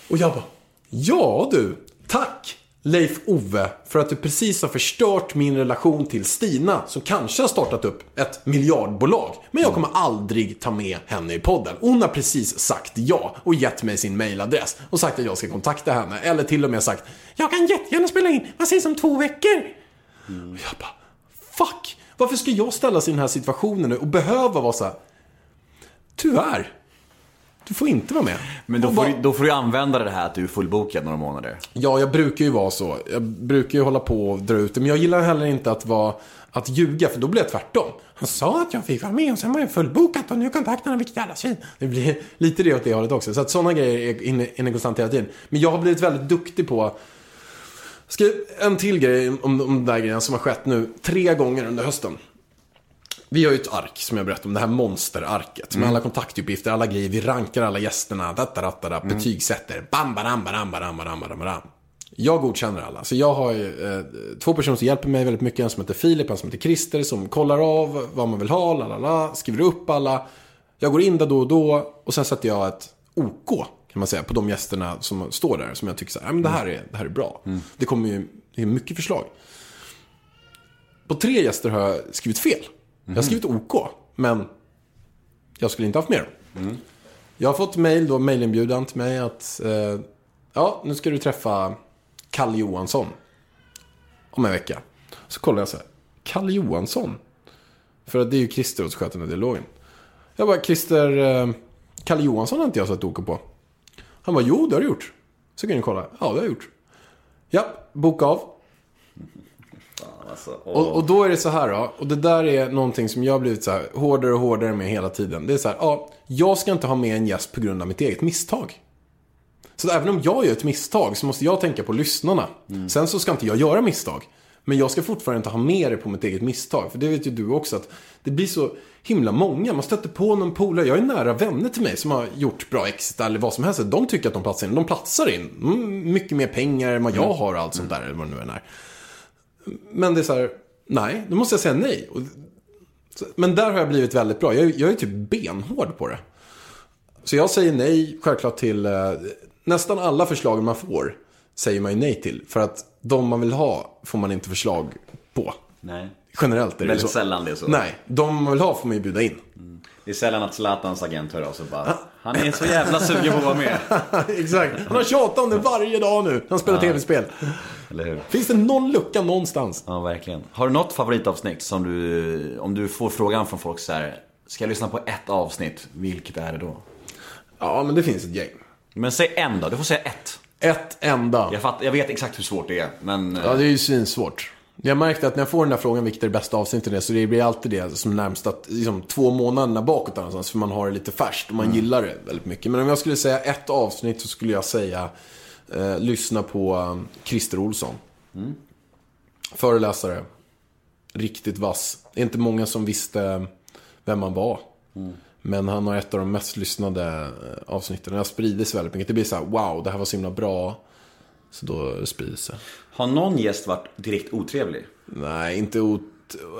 Och jag bara, ja du, tack Leif Ove för att du precis har förstört min relation till Stina som kanske har startat upp ett miljardbolag. Men jag kommer aldrig ta med henne i podden. Hon har precis sagt ja och gett mig sin mailadress och sagt att jag ska kontakta henne. Eller till och med sagt, jag kan jättegärna spela in, vad sägs om två veckor? Och jag bara, fuck! Varför ska jag ställas i den här situationen nu och behöva vara så här, tyvärr, du får inte vara med. Men då får, bara- du, då får du använda det här att du är fullbokad några månader. Ja, jag brukar ju vara så. Jag brukar ju hålla på och dra ut det. Men jag gillar heller inte att vara att ljuga, för då blir det tvärtom. Han sa att jag fick vara med och sen var jag fullbokat och nu kontaktar han vilket jävla svin. Det blir lite det åt det hållet också. Så att sådana grejer är inne, inne konstant hela tiden. Men jag har blivit väldigt duktig på Ska, en till grej om, om de där grejerna som har skett nu tre gånger under hösten. Vi har ju ett ark som jag berättade om, det här monsterarket. Med alla kontaktuppgifter, alla grejer. Vi rankar alla gästerna, dattarattara, betygsätter. Bam, badam, badam, badam, badam, badam, badam. Jag godkänner alla. Så jag har ju eh, två personer som hjälper mig väldigt mycket. En som heter Filip, en som heter Christer. Som kollar av vad man vill ha, lalala, skriver upp alla. Jag går in där då och då och sen sätter jag ett OK, kan man säga, på de gästerna som står där. Som jag tycker så här, "Ja, men det här är, det här är bra. Det kommer ju, det är mycket förslag. På tre gäster har jag skrivit fel. Jag har skrivit OK, men jag skulle inte haft mer. Mm. Jag har fått mail då, mailinbjudan till mig att eh, ja, nu ska du träffa Kalle Johansson om en vecka. Så kollar jag så här, Kalle Johansson? För att det är ju Christer som sköter den här dialogen. Jag bara, Christer, eh, Kalle Johansson har inte jag satt OK på. Han bara, jo det har du gjort. Så kan du kolla, ja det har jag gjort. Ja, boka av. Alltså, Och, och då är det så här då, och det där är någonting som jag har blivit så här hårdare och hårdare med hela tiden. Det är så här, ja, jag ska inte ha med en gäst på grund av mitt eget misstag. Så även om jag gör ett misstag så måste jag tänka på lyssnarna. Sen så ska inte jag göra misstag. Men jag ska fortfarande inte ha med det på mitt eget misstag. För det vet ju du också att det blir så himla många. Man stöter på någon polare. Jag är nära vänner till mig som har gjort bra exit eller vad som helst. De tycker att de platsar in. De platsar in. Mm, mycket mer pengar än vad jag har och allt sånt där. Eller vad det nu än är. Men det är så här, nej, då måste jag säga nej. Och, men där har jag blivit väldigt bra. Jag, jag är typ benhård på det. Så jag säger nej, självklart till eh, nästan alla förslag man får. Säger man ju nej till. För att de man vill ha får man inte förslag på. Nej. Generellt är det Väldigt så. sällan det är så. Nej, de man vill ha får man ju bjuda in. Det är sällan att Zlatans agent hör av sig bara Han är så jävla sugen på att vara med. Exakt. Han har tjatat om det varje dag nu. Han spelar tv-spel. Eller hur? Finns det någon lucka någonstans? Ja, verkligen. Har du något favoritavsnitt som du, om du får frågan från folk så här, ska jag lyssna på ett avsnitt, vilket är det då? Ja, men det finns ett gäng. Men säg en då, du får säga ett. Ett enda. Jag, fatt, jag vet exakt hur svårt det är, men... Ja, det är ju svinsvårt. Jag märkte att när jag får den där frågan vilket är det bästa avsnittet är, så det blir alltid det som närmast att, liksom, två månaderna bakåt någonstans, för man har det lite färskt och man gillar det väldigt mycket. Men om jag skulle säga ett avsnitt så skulle jag säga, eh, lyssna på eh, Christer Olsson. Föreläsare. Riktigt vass. Det är inte många som visste vem han var. Men han har ett av de mest lyssnade eh, avsnitten. Det har spridits väldigt mycket. Det blir så här, wow, det här var så himla bra. Så då sprider det. Har någon gäst varit direkt otrevlig? Nej, inte ot...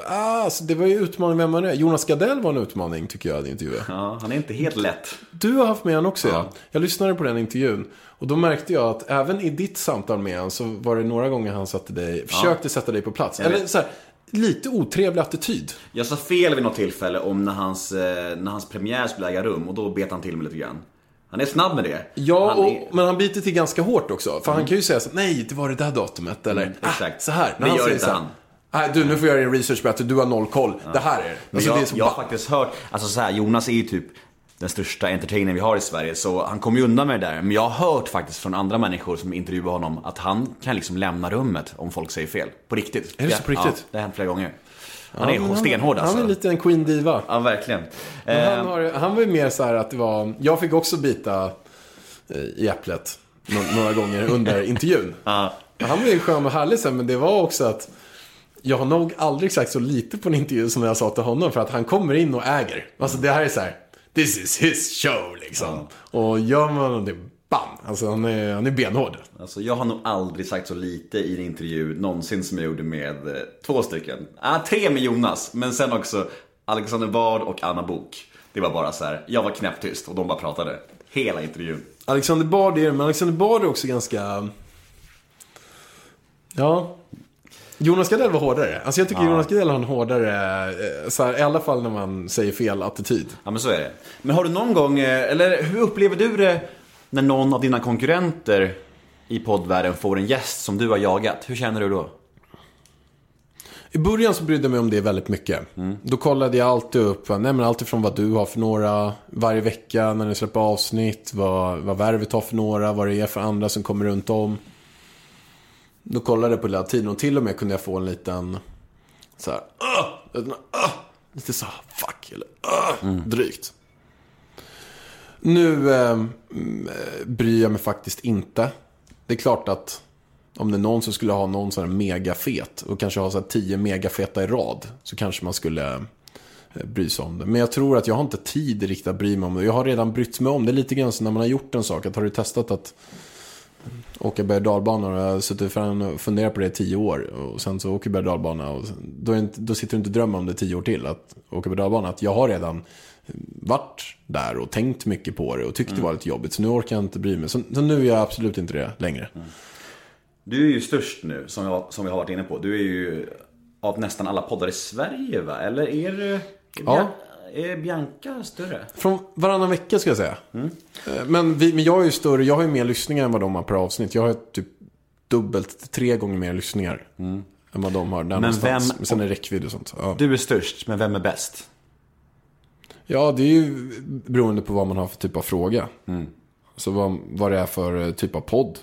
Ah, alltså, det var ju utmaning vem man är. Jonas Gardell var en utmaning tycker jag, i intervjun. Ja, han är inte helt lätt. Du har haft med honom också ja. Jag lyssnade på den intervjun. Och då märkte jag att även i ditt samtal med honom så var det några gånger han satte dig, försökte sätta dig på plats. Eller så här, lite otrevlig attityd. Jag sa fel vid något tillfälle om när hans, eh, när hans premiär skulle äga rum och då bet han till mig lite grann. Han är snabb med det. Ja, han och, är... men han biter till ganska hårt också. För han kan ju säga så nej, det var det där datumet. Eller, Mm, ah, exakt. så här. Det gör inte han. Nej, du, nu får jag göra din research bättre. Du har noll koll. Det här är det. Alltså, jag, det är jag har faktiskt hört, alltså så här, Jonas är ju typ den största entertainern vi har i Sverige så han kommer ju undan med det där. Men jag har hört faktiskt från andra människor som intervjuar honom att han kan liksom lämna rummet om folk säger fel. På riktigt. Är det så på riktigt? Ja, det har hänt flera gånger. Han Ja, är stenhård alltså. Han är lite en queen diva. Ja, verkligen. Men Eh, Han, har, han var ju mer så här att det var, jag fick också bita eh, i äpplet nå- några gånger under intervjun. ja. Han var ju skön och härlig sen, men det var också att jag har nog aldrig sagt så lite på en intervju som jag sa till honom, för att han kommer in och äger. Alltså det här är så här, this is his show liksom. Och gör man någonting, bam! Alltså han är, han är benhård. Alltså jag har nog aldrig sagt så lite i en intervju någonsin som jag gjorde med eh, två stycken. Ah, tre med Jonas, men sen också Alexander Bard och Anna Bok. Det var bara så här, jag var knäpptyst och de bara pratade. Hela intervjun. Alexander Bard är men Alexander Bard är också ganska... Ja. Jonas Gardell var hårdare. Alltså jag tycker Jonas Gardell har en hårdare, eh, så här, i alla fall när man säger fel attityd. Ja men så är det. Men har du någon gång, eh, eller hur upplever du det när någon av dina konkurrenter i poddvärlden får en gäst som du har jagat? Hur känner du då? I början så brydde jag mig om det väldigt mycket. Då kollade jag alltid upp, nej men allt ifrån vad du har för några varje vecka när ni släpper avsnitt, vad, vad Värvet har för några, vad det är för andra som kommer runt om. Då kollade jag på hela tiden och till och med kunde jag få en liten så här, "Åh!" lite så här, fuck, eller "Åh!" drygt. Nu eh, mm, eh, bryr jag mig faktiskt inte. Det är klart att om det är någon som skulle ha någon sån här megafet och kanske ha så här tio megafeta i rad så kanske man skulle eh, bry sig om det. Men jag tror att jag har inte tid riktigt att bry mig om det. Jag har redan brytt mig om det lite grann så när man har gjort en sak. Att har du testat att åka berg och dalbana jag har suttit och funderat på det i tio år och sen så åker berg och dalbana och då, inte, då sitter du inte och drömmer om det tio år till att åka berg dalbana. Att jag har redan varit där och tänkt mycket på det och tyckt det var lite jobbigt. Så nu orkar jag inte bry mig. Så, så nu är jag absolut inte det längre. Du är ju störst nu, som, jag, som vi har varit inne på. Du är ju av nästan alla poddar i Sverige va? Eller är du... Ja. Är Bianca större? Från varannan vecka ska jag säga. Eh, Men, vi, men jag är ju större, jag har ju mer lyssningar än vad de har per avsnitt. Jag har typ dubbelt, tre gånger mer lyssningar. Än vad de har där någonstans. vem- Men sen är det räckvidd och sånt. Ja. Du är störst, men vem är bäst? ja, det är ju beroende på vad man har för typ av fråga. Så vad, vad det är för eh, typ av podd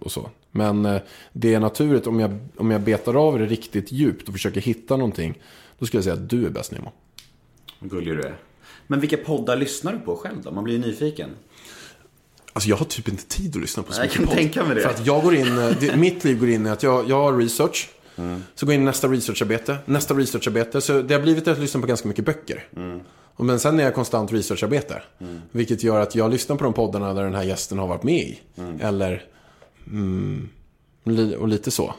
och så. Men eh, det är naturligt, om jag, om jag betar av det riktigt djupt och försöker hitta någonting. Då skulle jag säga att du är bäst Nemo. Vad gullig du är. Men vilka poddar lyssnar du på själv då? Man blir ju nyfiken. Alltså jag har typ inte tid att lyssna på så Nej, jag mycket kan podd. tänka mig det. För att jag går in, eh, det, mitt liv går in i att jag, jag har research. Så går jag in i nästa researcharbete, nästa researcharbete. Så det har blivit att jag lyssnar på ganska mycket böcker. Och Men sen är jag konstant researcharbete. Vilket gör att jag lyssnar på de poddarna där den här gästen har varit med i. Eller, mm, och lite så.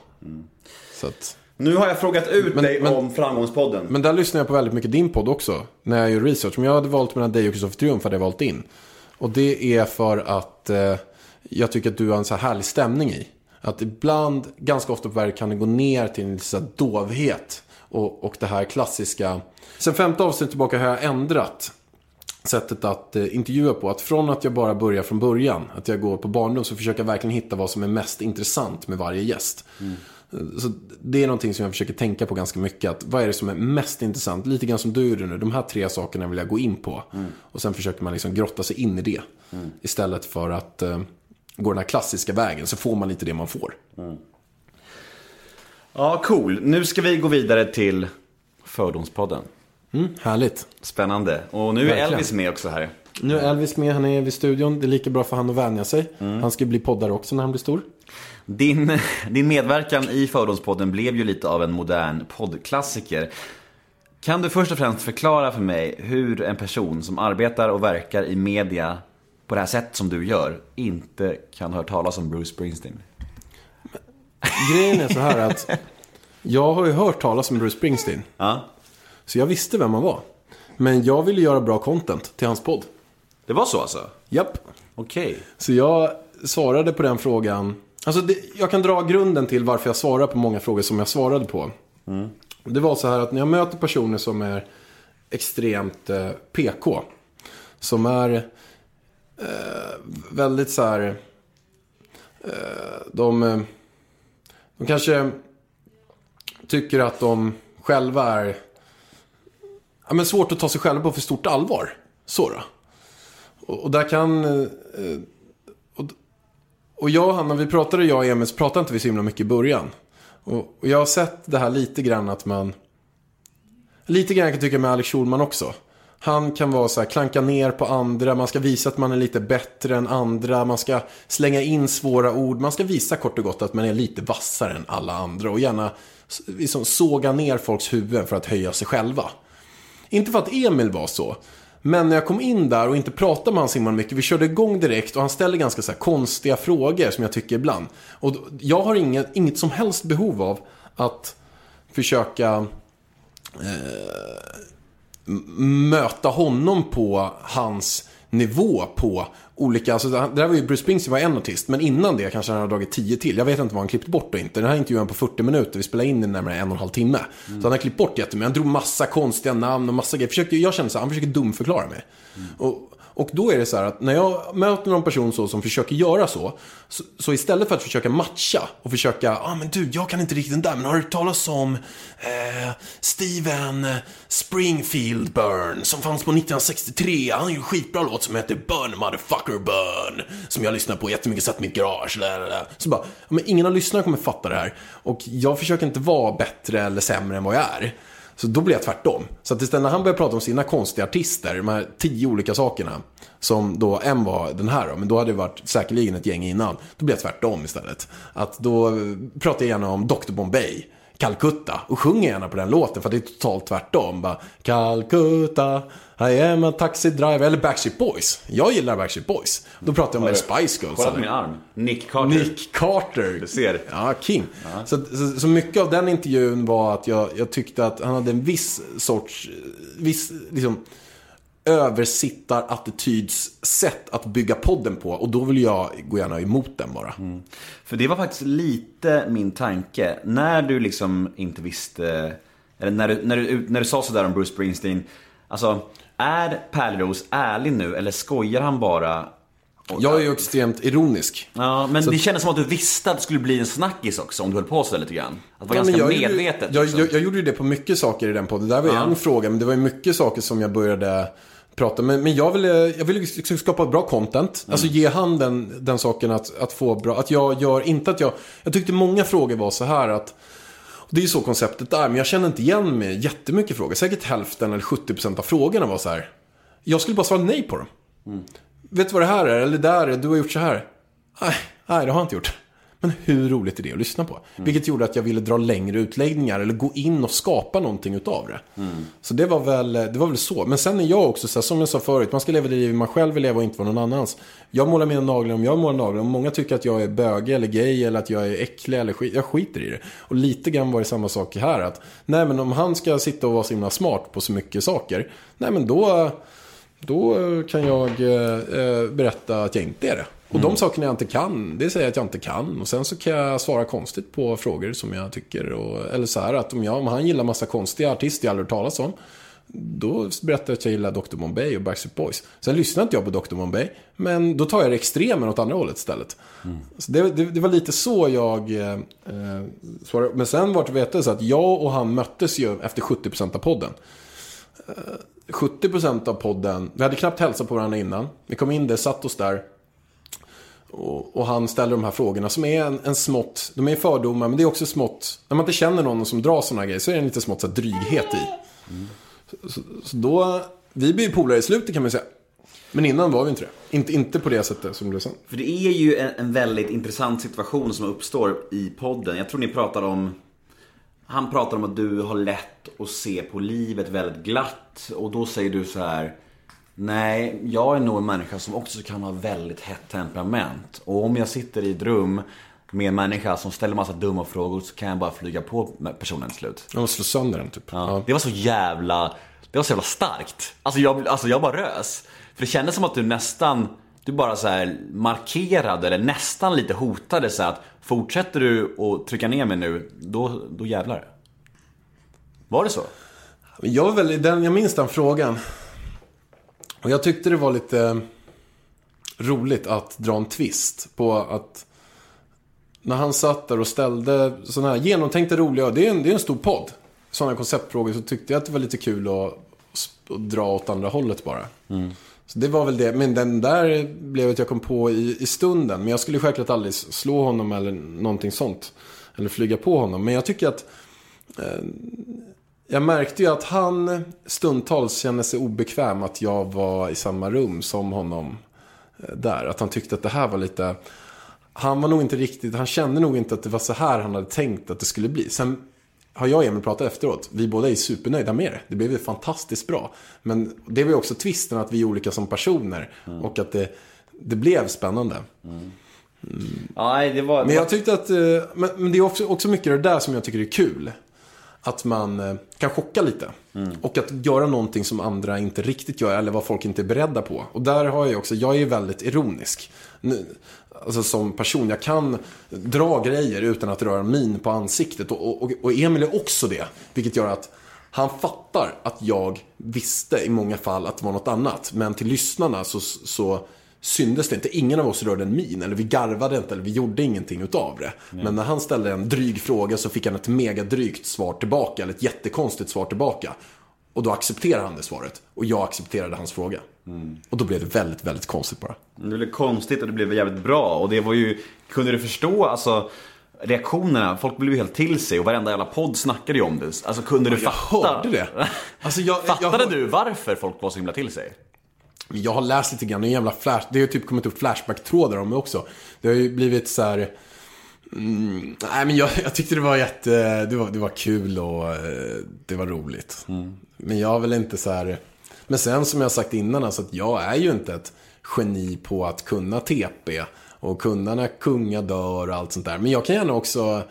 Så att, Nu har jag frågat ut Men- dig men- om Framgångspodden. men där lyssnar jag på väldigt mycket din podd också. När jag gör research. Om jag hade valt mellan dig och Kristoffer Triumf hade jag valt in. Och det är för att eh, jag tycker att du har en så här härlig stämning i. Att ibland, ganska ofta på väg kan det gå ner till en så dovhet. Och, och det här klassiska. Sen femte avsnittet tillbaka har jag ändrat sättet att eh, intervjua på. Att från att jag bara börjar från början, att jag går på barndom, så försöker jag verkligen hitta vad som är mest intressant med varje gäst. Eh, Så det är någonting som jag försöker tänka på ganska mycket. Att vad är det som är mest intressant? Lite grann som du gjorde nu. De här tre sakerna vill jag gå in på. Och sen försöker man liksom grotta sig in i det. Istället för att eh, gå den här klassiska vägen. Så får man lite det man får. Ja, cool. Nu ska vi gå vidare till Fördomspodden. Mm, härligt. Spännande. Och nu är Verkligen. Elvis med också här. Nu är Elvis med, han är vid studion. Det är lika bra för han att vänja sig. Han ska ju bli poddare också när han blir stor. Din, din medverkan i Fördomspodden blev ju lite av en modern poddklassiker. Kan du först och främst förklara för mig hur en person som arbetar och verkar i media på det här sätt som du gör inte kan höra talas om Bruce Springsteen? Grejen är så här att jag har ju hört talas om Bruce Springsteen. Ja, Så jag visste vem han var. Men jag ville göra bra content till hans podd. det var så alltså? Japp. Okej. Så jag svarade på den frågan. Alltså det, jag kan dra grunden till varför jag svarar på många frågor som jag svarade på. Det var så här att när jag möter personer som är extremt eh, PK. Som är eh, väldigt så här. Eh, de, eh, de kanske tycker att de själva är ja, men svårt att ta sig själva på för stort allvar. Så då. Och, och där kan och, jag och Hanna, vi pratade, jag och Emil, så pratade inte vi så himla mycket i början. Och, och jag har sett det här lite grann att man... Lite grann kan jag tycka med Alex Schulman också. Han kan vara så här, klanka ner på andra, man ska visa att man är lite bättre än andra, man ska slänga in svåra ord, man ska visa kort och gott att man är lite vassare än alla andra och gärna liksom såga ner folks huvuden för att höja sig själva. Inte för att Emil var så. Men när jag kom in där och inte pratade med honom så himla mycket. Vi körde igång direkt och han ställer ganska så här konstiga frågor som jag tycker ibland. Och jag har inget, inget som helst behov av att försöka eh, möta honom på hans nivå på olika, alltså det där var ju Bruce Springsteen var en artist, men innan det kanske han hade dragit tio till. Jag vet inte vad han klippt bort och inte. Den här intervjun på 40 minuter, vi spelade in den närmare en och en halv timme. Så han har klippt bort jättemycket. Han drog massa konstiga namn och massa grejer. Försökte, jag kände så här, han försöker dumförklara mig. Och, och då är det så här att när jag möter någon person så som försöker göra så, så, så istället för att försöka matcha och försöka, ja ah, men du, jag kan inte riktigt den där, men har du hört talas om eh, Steven Springfield Burn som fanns på 1963? Han har ju en skitbra låt som heter Burn Motherfucker Burn, som jag lyssnar på jättemycket, satt i mitt garage, lalala. Så bara, men ingen av lyssnarna kommer fatta det här. Och jag försöker inte vara bättre eller sämre än vad jag är. Så då blir jag tvärtom. Så att istället när han börjar prata om sina konstiga artister, de här tio olika sakerna, som då en var den här då, men då hade det varit säkerligen ett gäng innan. Då blir jag tvärtom istället. Att då eh, pratar jag gärna om Dr. Bombay, Calcutta, och sjunger gärna på den låten för det är totalt tvärtom. Bara, Calcutta, I am a taxi driver, eller Backstreet Boys. Jag gillar Backstreet Boys. Då pratar jag om The Spice Girls. Kolla på min arm. Nick Carter. Nick Carter. Du ser. Ja, king. Så, så, så mycket av den intervjun var att jag, jag tyckte att han hade en viss sorts, viss liksom översittarattityds sätt att bygga podden på. Och då vill jag gå gärna emot den bara. För det var faktiskt lite min tanke. När du liksom inte visste, eller när du, när du, när du sa sådär om Bruce Springsteen. Alltså, är Pärleros ärlig nu eller skojar han bara? Jag är ju extremt ironisk. Ja, men Så det kändes som att du visste att det skulle bli en snackis också om du höll på sådär lite grann. Att det var Ja, ganska jag gjorde ju- medvetet. Jag, liksom. jag, jag gjorde ju det på mycket saker i den podden. Det där var Ja. en fråga, men det var ju mycket saker som jag började prata Men, men jag ville, jag ville liksom skapa bra content. Mm. Alltså ge han den, den saken att, att få bra, att jag gör inte att jag, jag tyckte många frågor var så här att det är ju så konceptet är, men jag känner inte igen mig jättemycket frågor. Säkert hälften eller 70% av frågorna var så här. Jag skulle bara svara nej på dem. Mm. Vet du vad det här är? Eller där är? Du har gjort så här. Nej, nej, det har jag inte gjort. Men hur roligt är det att lyssna på? Vilket gjorde att jag ville dra längre utläggningar eller gå in och skapa någonting utav det. Så det var, väl, det var väl så. Men sen är jag också så här, som jag sa förut, man ska leva det liv man själv vill leva och inte vara någon annans. Jag målar mina naglar om jag målar naglar. Om många tycker att jag är böge eller gay eller att jag är äcklig eller skit, jag skiter i det. Och lite grann var det samma sak här. Att, nej men om han ska sitta och vara så himla smart på så mycket saker. Nej men då, då kan jag eh, berätta att jag inte är det. Och de sakerna jag inte kan, det säger jag att jag inte kan. Och sen så kan jag svara konstigt på frågor som jag tycker. Och, eller så här att om, jag, om han gillar massa konstiga artister jag aldrig hört talas om. Då berättar jag att jag gillar Dr. Bombay och Backstreet Boys. Sen lyssnar inte jag på Dr. Bombay. Men då tar jag det extremen åt andra hållet istället. Så det, det, det var lite så jag eh, eh, svarade. Men sen var det så att jag och han möttes ju efter 70% av podden. 70% av podden, vi hade knappt hälsat på varandra innan. Vi kom in där, satt oss där. Och, och han ställer de här frågorna som är en, en smått, de är fördomar men det är också smått, när man inte känner någon som drar sådana grejer så är det en lite smått så här, dryghet i. Så, så, så då, vi blir ju polare i slutet kan man säga. Men innan var vi inte det. Inte, inte på det sättet som det blev sen. För det är ju en, en väldigt intressant situation som uppstår i podden. Jag tror ni pratar om Han pratar om att du har lätt att se på livet väldigt glatt och då säger du så här Nej, jag är nog en människa som också kan ha väldigt hett temperament. Och om jag sitter i ett rum med en människa som ställer massa dumma frågor så kan jag bara flyga på personen till slut. Jag slå sönder den typ. Ja. Det var så jävla, det var så jävla starkt. Alltså jag, alltså jag bara rös. För det kändes som att du nästan, du bara så här markerade eller nästan lite hotade så att fortsätter du att trycka ner mig nu, då, då jävlar. Var det så? Jag, var väl, den, jag minns den frågan. Och jag tyckte det var lite roligt att dra en twist på att när han satt där och ställde sådana här genomtänkta roliga, det är en, det är en stor podd. Sådana konceptfrågor så tyckte jag att det var lite kul att, att dra åt andra hållet bara. Så det var väl det. Men den där blev att jag kom på i, i stunden. Men jag skulle självklart aldrig slå honom eller någonting sånt. Eller flyga på honom. Men jag tycker att jag märkte ju att han stundtals kände sig obekväm att jag var i samma rum som honom eh, där. Att han tyckte att det här var lite... Han var nog inte riktigt, han kände nog inte att det var så här han hade tänkt att det skulle bli. Sen har jag och Emil pratat efteråt. Vi båda är supernöjda med det. Det blev ju fantastiskt bra. Men det var ju också twisten att vi är olika som personer. Och att det, det blev spännande. Nej, det var... Men jag tyckte att, eh, men, men det är också, också mycket det där som jag tycker är kul. Att man eh, kan chocka lite. Och att göra någonting som andra inte riktigt gör, eller vad folk inte är beredda på. Och där har jag också, jag är väldigt ironisk. Nu, alltså som person, jag kan dra grejer utan att röra min på ansiktet. Och, och, och Emil är också det. Vilket gör att han fattar att jag visste i många fall att det var något annat. Men till lyssnarna så, så syndes det inte. Ingen av oss rörde en min. Eller vi garvade inte. Eller vi gjorde ingenting utav det. Men när han ställde en dryg fråga så fick han ett megadrygt svar tillbaka. Eller ett jättekonstigt svar tillbaka. Och då accepterade han det svaret. Och jag accepterade hans fråga. Och då blev det väldigt, väldigt konstigt bara. Det blev konstigt och det blev jävligt bra och det var ju, kunde du förstå alltså reaktionerna? Folk blev ju helt till sig och varenda jävla podd snackade ju om det. Alltså kunde du Jag fatta? hörde det. Alltså, jag, Fattade jag, hör- du varför folk var så himla till sig? Jag har läst lite grann, en jävla flash, det har ju typ kommit upp flashback-trådar om det också. Det har ju blivit så här. Mm, nej men jag, jag tyckte det var jätte, det var, det var kul och eh, det var roligt. Men jag har väl inte så här. Men sen som jag sagt innan, alltså att jag är ju inte ett geni på att kunna TP. Och kunna när kunga dör och allt sånt där. Men jag kan gärna också,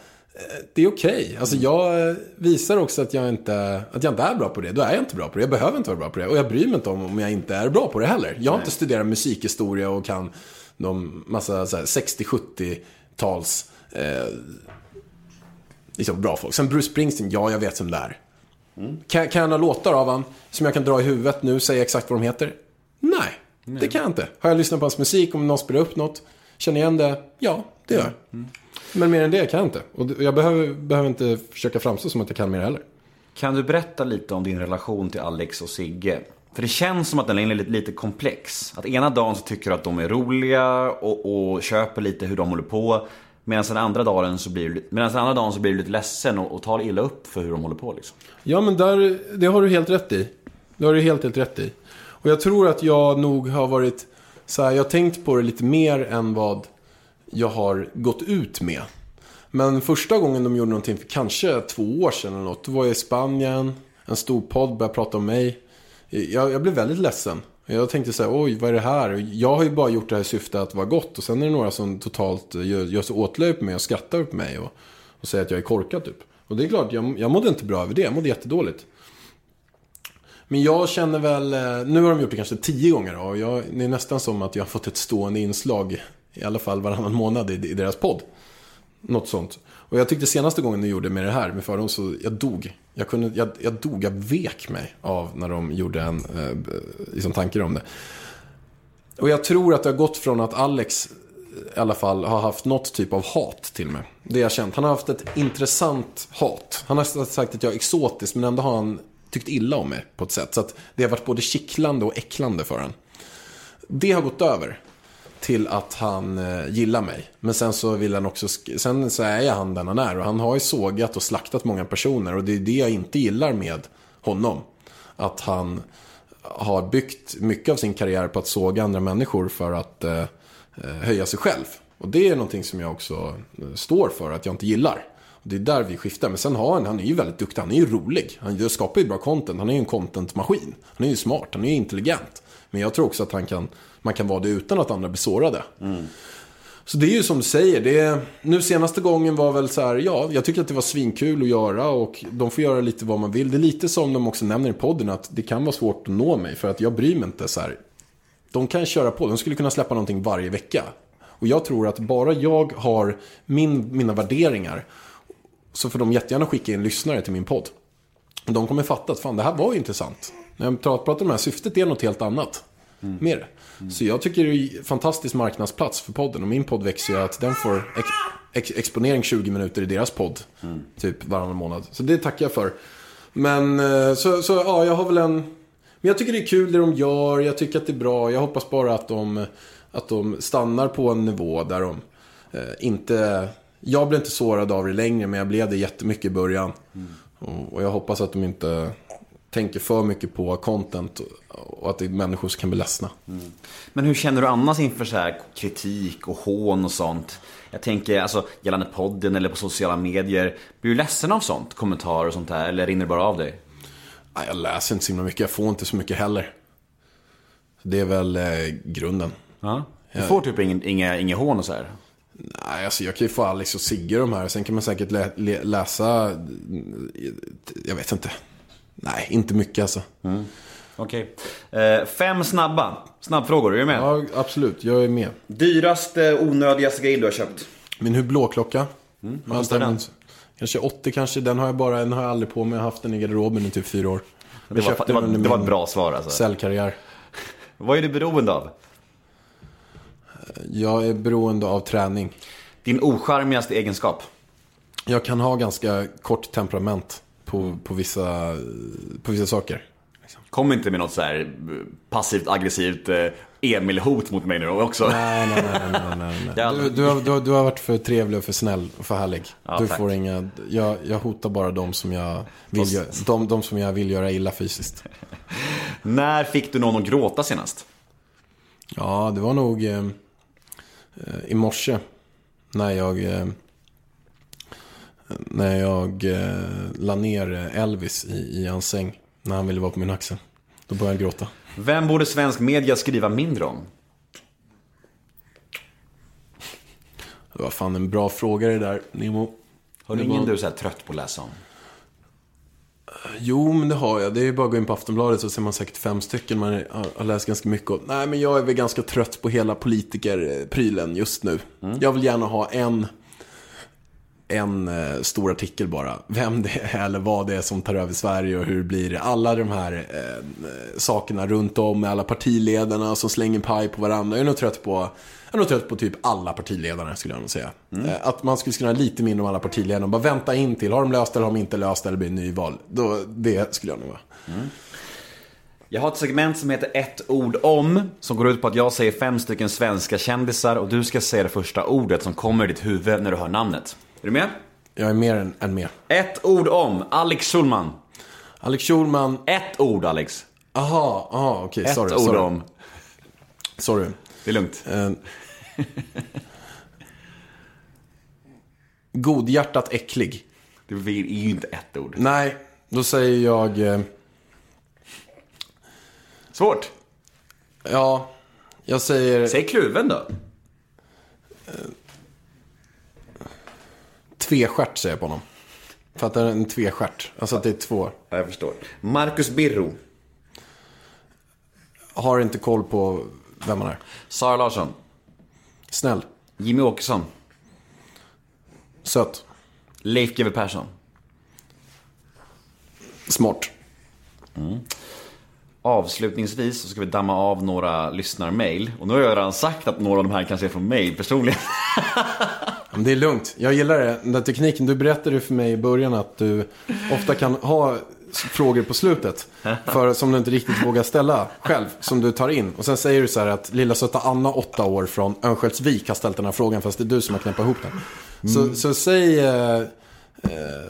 det är okej. Alltså jag eh, visar också att jag, inte, att jag inte är bra på det. Då är jag inte bra på det. Jag behöver inte vara bra på det. Och jag bryr mig inte om om jag inte är bra på det heller. Jag har inte studerat musikhistoria och kan de massa så här 60-70-tals eh, liksom bra folk. Sen Bruce Springsteen, ja jag vet vem det är. Kan, kan jag några låtar av han som jag kan dra i huvudet nu, säga exakt vad de heter? Nej, det kan jag inte. Har jag lyssnat på hans musik, om någon spelar upp något, känner igen det? Ja, det gör jag. Men mer än det kan jag inte. Och jag behöver, behöver inte försöka framstå som att jag kan mer heller. Kan du berätta lite om din relation till Alex och Sigge? För det känns som att den är lite, lite komplex. Att ena dagen så tycker du att de är roliga och, och köper lite hur de håller på. Medan den andra dagen så blir du, medan den andra dagen så blir du lite ledsen och, och tar illa upp för hur de håller på liksom. Ja, men där, det har du helt rätt i. Det har du helt, helt rätt i. Och jag tror att jag nog har varit så här, jag har tänkt på det lite mer än vad jag har gått ut med. Men första gången de gjorde någonting för kanske två år sedan eller något. Då var jag i Spanien. En stor podd började prata om mig. Jag, jag blev väldigt ledsen. Jag tänkte så här, oj vad är det här? Jag har ju bara gjort det här i syfte att vara gott. Och sen är det några som totalt gör, gör sig åtlöj på mig och skrattar på mig. Och, och säger att jag är korkad typ. Och det är klart, jag, jag mådde inte bra över det. Jag mådde jättedåligt. Men jag känner väl, eh, nu har de gjort det kanske tio gånger då, och jag, det är nästan som att jag har fått ett stående inslag, i alla fall varannan månad i, i deras podd. Något sånt. Och jag tyckte senaste gången de gjorde med det här, med fördom så jag dog. Jag, kunde, jag, jag dog, jag vek mig av när de gjorde en eh, liksom tanke om det. Och jag tror att det har gått från att Alex eh, i alla fall har haft något typ av hat till mig. Det har jag känt. Han har haft ett intressant hat. Han har sagt att jag är exotisk, men ändå har han tyckt illa om mig på ett sätt. Så att det har varit både kittlande och äcklande för honom. Det har gått över till att han eh, gillar mig. Men sen så vill han också, sen så är han den han är. Och han har ju sågat och slaktat många personer. Och det är det jag inte gillar med honom. Att han har byggt mycket av sin karriär på att såga andra människor för att eh, eh höja sig själv. Och det är någonting som jag också eh, står för, att jag inte gillar. Det är där vi skiftar. Men sen har han, han är ju väldigt duktig, han är ju rolig. Han skapar ju bra content, han är ju en contentmaskin. Han är ju smart, han är ju intelligent. Men jag tror också att han kan, man kan vara det utan att andra blir sårade. Mm. Så det är ju som du säger, det är, nu senaste gången var väl så här, ja, jag tycker att det var svinkul att göra och de får göra lite vad man vill. Det är lite som de också nämner i podden, att det kan vara svårt att nå mig för att jag bryr mig inte så här. De kan köra på, de skulle kunna släppa någonting varje vecka. Och jag tror att bara jag har min, mina värderingar så får de jättegärna skicka in lyssnare till min podd. Och de kommer fatta att fan, det här var ju intressant. När jag pratar om det här, syftet är något helt annat. Mm. Med det. Mm. Så jag tycker det är en fantastisk marknadsplats för podden. Och min podd växer ju att den får ex ex exponering 20 minuter i deras podd. Mm. Typ varannan månad. Så det tackar jag för. Men eh, så, så ja, jag har väl en... Men jag tycker det är kul det de gör. Jag tycker att det är bra. Jag hoppas bara att de, att de stannar på en nivå där de eh, inte jag blev inte sårad av det längre, men jag blev det jättemycket i början. Mm. Och, och, jag hoppas att de inte tänker för mycket på content och att det är människor som kan bli ledsna. Mm. Men hur känner du annars inför så här kritik och hån och sånt? Jag tänker alltså gällande podden eller på sociala medier. Blir du ledsen av sånt? Kommentarer och sånt där? Eller rinner det bara av dig? Nej, jag läser inte så himla mycket. Jag får inte så mycket heller. Det är väl eh, grunden. Ja. Du får typ inga, inga, inga hån och så här? Nej, alltså jag kan ju få Alex och Sigge de här. Sen kan man säkert lä lä läsa, jag vet inte. Nej, inte mycket alltså. Mm. Okej. Okay. Eh, fem snabba. Snabbfrågor, är du med? Ja, absolut. Jag är med. Dyraste, onödigaste grej du har köpt? Min Hublå-klocka. Mm, vad kostar den? Kanske 80 kanske. Den har jag bara, den har jag aldrig på mig. Jag har haft den i garderoben i typ fyra år. Det var, det var, det var ett bra svar alltså. Säljkarriär. vad är du beroende av? Jag är beroende av träning. Din ocharmigaste egenskap? Jag kan ha ganska kort temperament på, på, vissa, på vissa saker. Kom inte med något så här passivt aggressivt eh, Emil-hot mot mig nu också. Nej, nej, nej. nej, nej, nej. Du, du, har, du, du, har varit för trevlig och för snäll och för härlig. Ja, du tack. får inga, jag, jag hotar bara de som jag, vill, de, de som jag vill göra illa fysiskt. När fick du någon att gråta senast? Ja, det var nog... Eh, i morse när jag eh, när jag eh, la ner Elvis i, i hans säng när han ville vara på min axel. Då började jag gråta. Vem borde svensk media skriva mindre om? Det var fan en bra fråga det där, Nemo. Har du ingen var... du är så trött på att läsa om? Jo, men det har jag. Det är bara att gå in på Aftonbladet så ser man säkert fem stycken. Man har läst ganska mycket. Och, nej, men jag är väl ganska trött på hela politikerprylen just nu. Mm. Jag vill gärna ha en, en eh, stor artikel bara. Vem det är eller vad det är som tar över Sverige och hur det blir. Alla de här eh, sakerna runt om med alla partiledarna som slänger paj på varandra. Jag är nog trött på jag är nog trött på typ alla partiledare skulle jag nog säga. Mm. Att man skulle skriva lite mindre om alla partiledare. Bara vänta in till, har de löst det eller har de inte löst det eller blir det nyval. Då, det skulle jag nog vara. Mm. Jag har ett segment som heter ett ord om. Som går ut på att jag säger fem stycken svenska kändisar och du ska säga det första ordet som kommer i ditt huvud när du hör namnet. Är du med? Jag är mer än, än med. Ett ord om Alex Schulman. Alex Schulman. Ett ord Alex. Aha, aha okej. Okay, sorry. Ett ord sorry. om. Sorry. Det är lugnt. Uh, Godhjärtat äcklig. Det är ju inte ett ord. Nej, då säger jag... Eh, Svårt. ja, jag säger Säg kluven då. Tvestjärt säger jag på honom. Fattar du? En tvestjärt. Alltså att det är två. Ja, jag förstår. Marcus Birro. Har inte koll på vem man är. Sara Larsson. Snäll. Jimmy Åkesson. Söt. Leif GW Persson. Smart. Avslutningsvis så ska vi damma av några lyssnarmail. Och nu har jag redan sagt att några av de här kanske är från mail personligen. Det är lugnt. Jag gillar det. Den där tekniken. Du berättade för mig i början att du ofta kan ha frågor på slutet. För, som du inte riktigt vågar ställa själv. Som du tar in. Och sen säger du så här att lilla söta Anna, åtta år från Örnsköldsvik har ställt den här frågan. Fast det är du som har knäppt ihop den. Så, så säg... Eh, eh,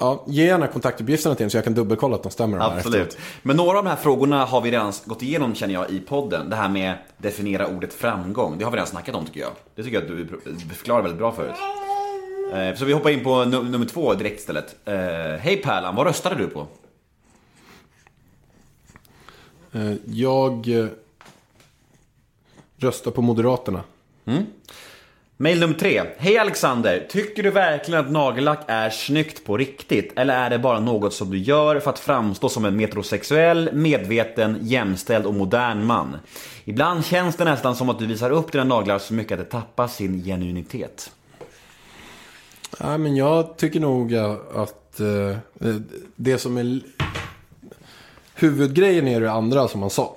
ja, ge gärna kontaktuppgifterna till mig så jag kan dubbelkolla att de stämmer. de Absolut. Men några av de här frågorna har vi redan gått igenom känner jag i podden. Det här med definiera ordet framgång. Det har vi redan snackat om tycker jag. Det tycker jag att du förklarar väldigt bra förut. Eh, Så vi hoppar in på num- nummer två direkt istället. Eh, Hej Pärlan, vad röstade du på? Eh, jag eh, röstar på Moderaterna. Mail nummer tre. Hej Alexander, tycker du verkligen att nagellack är snyggt på riktigt? Eller är det bara något som du gör för att framstå som en metrosexuell, medveten, jämställd och modern man? Ibland känns det nästan som att du visar upp dina naglar så mycket att det tappar sin genuinitet. Nej, men jag tycker nog att eh, det som är... Huvudgrejen är det andra som man sa.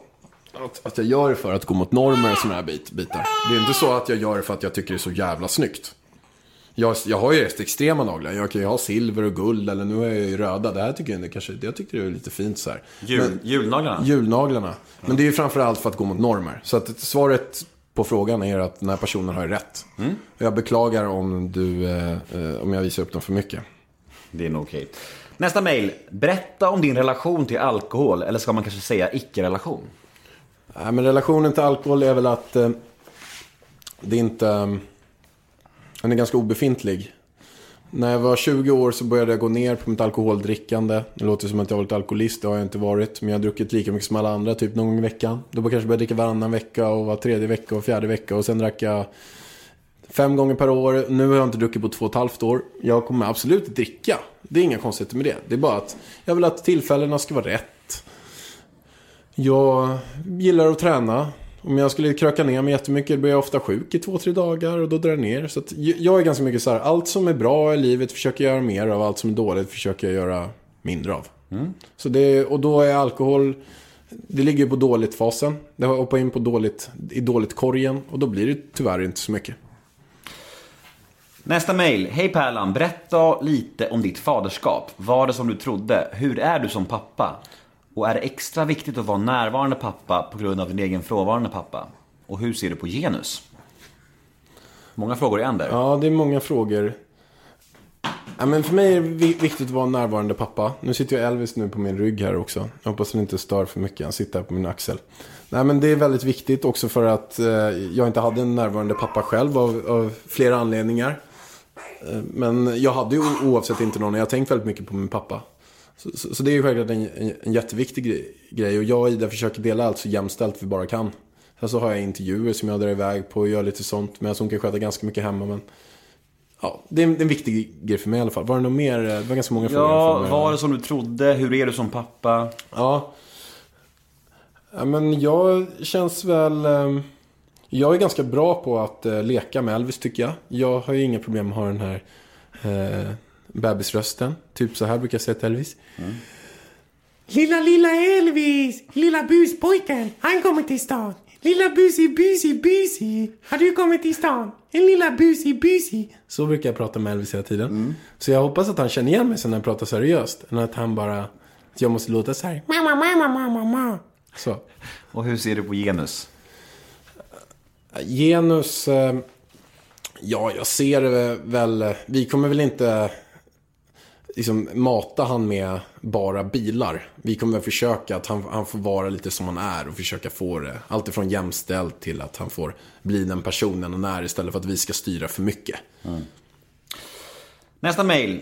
Att, att jag gör det för att gå mot normer och sådana här bit, bitar. Det är inte så att jag gör det för att jag tycker det är så jävla snyggt. Jag, jag har ju rätt extrema naglar. Jag kan ju ha silver och guld eller nu är jag ju röda. Det här tycker jag, kanske, jag tyckte det är lite fint så här. Jul, julnaglarna? Julnaglarna. Men det är ju framförallt för att gå mot normer. Så att svaret på frågan är att den här personen har rätt. Och jag beklagar om, du, eh, eh, om jag visar upp dem för mycket. Det är nog okej. Nästa mail. Berätta om din relation till alkohol, eller ska man kanske säga icke-relation? Nej, men relationen till alkohol är väl att eh, det är inte... Eh, den är ganska obefintlig. När jag var 20 år så började jag gå ner på mitt alkoholdrickande. Det låter som att jag har varit alkoholist, det har jag inte varit. Men jag har druckit lika mycket som alla andra, typ någon gång i veckan. Då kanske jag började dricka varannan vecka och var tredje vecka och fjärde vecka. Och sen drack jag fem gånger per år. Nu har jag inte druckit på två och ett halvt år. Jag kommer absolut dricka. Det är inga konstigheter med det. Det är bara att jag vill att tillfällena ska vara rätt. Jag gillar att träna. Om jag skulle kröka ner mig jättemycket blir jag ofta sjuk i två, tre dagar och då drar jag ner. Så jag är ganska mycket så här, allt som är bra i livet försöker jag göra mer av, allt som är dåligt försöker jag göra mindre av. Så det, och då är alkohol, det ligger på dåligt-fasen. Det har hoppat in på dåligt, i dåligt-korgen och då blir det tyvärr inte så mycket. Nästa mail. Hej Pärlan, berätta lite om ditt faderskap. Var det som du trodde? Hur är du som pappa? Och är det extra viktigt att vara närvarande pappa på grund av din egen frånvarande pappa? Och hur ser du på genus? Många frågor i en där. Ja, det är många frågor. Ja, men för mig är det viktigt att vara närvarande pappa. Nu sitter ju Elvis nu på min rygg här också. Jag hoppas han inte stör för mycket. Han sitter här på min axel. Nej, men det är väldigt viktigt också för att eh, jag inte hade en närvarande pappa själv av, av flera anledningar. Eh, men jag hade ju oavsett inte någon. Jag har tänkt väldigt mycket på min pappa. Så, så, så det är ju självklart en, en, en jätteviktig grej. Och jag och Ida försöker dela allt så jämställt vi bara kan. Sen så har jag intervjuer som jag drar iväg på och gör lite sånt. Men hon kan sköta ganska mycket hemma. Men ja, det är, en, det är en viktig grej för mig i alla fall. Var det något mer? Det var ganska många frågor. Ja, var det som du trodde? Hur är du som pappa? Ja. ja, men jag känns väl... ehm, Jag är ganska bra på att eh, leka med Elvis tycker jag. Jag har ju inga problem med att ha den här eh, bebisrösten. Typ så här brukar jag säga till Elvis. Lilla, lilla Elvis! Lilla buspojken, han kommer till stan. Lilla busi, busi, busi. Har du kommit till stan? En lilla busi, busi. Så brukar jag prata med Elvis hela tiden. Så jag hoppas att han känner igen mig sen när jag pratar seriöst. Än att han bara... Att jag måste låta så här. Mamma, mamma, mamma, mamma. Så. Och hur ser du på genus? Genus... Eh, ja, jag ser det väl... Vi kommer väl inte liksom, mata han med bara bilar. Vi kommer väl försöka att han, han får vara lite som han är och försöka få det. Allt ifrån jämställt till att han får bli den personen han är istället för att vi ska styra för mycket. Nästa mail.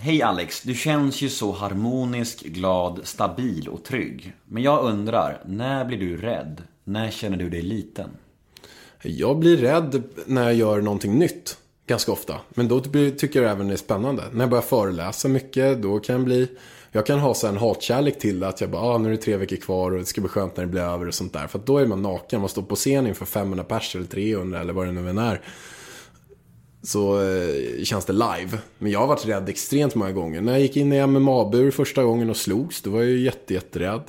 Hej Alex, du känns ju så harmonisk, glad, stabil och trygg. Men jag undrar, när blir du rädd? När känner du dig liten? Jag blir rädd när jag gör någonting nytt. Ganska ofta. Men då tycker jag även det är spännande. När jag börjar föreläsa mycket, då kan jag bli... Jag kan ha så en hatkärlek till att jag bara, ah, nu är det tre veckor kvar och det ska bli skönt när det blir över och sånt där. För att då är man naken, man står på scen inför 500 pers eller 300 eller vad det nu än är. Så eh, känns det live. Men jag har varit rädd extremt många gånger. När jag gick in i MMA-bur första gången och slogs, då var jag ju jätte, jätterädd.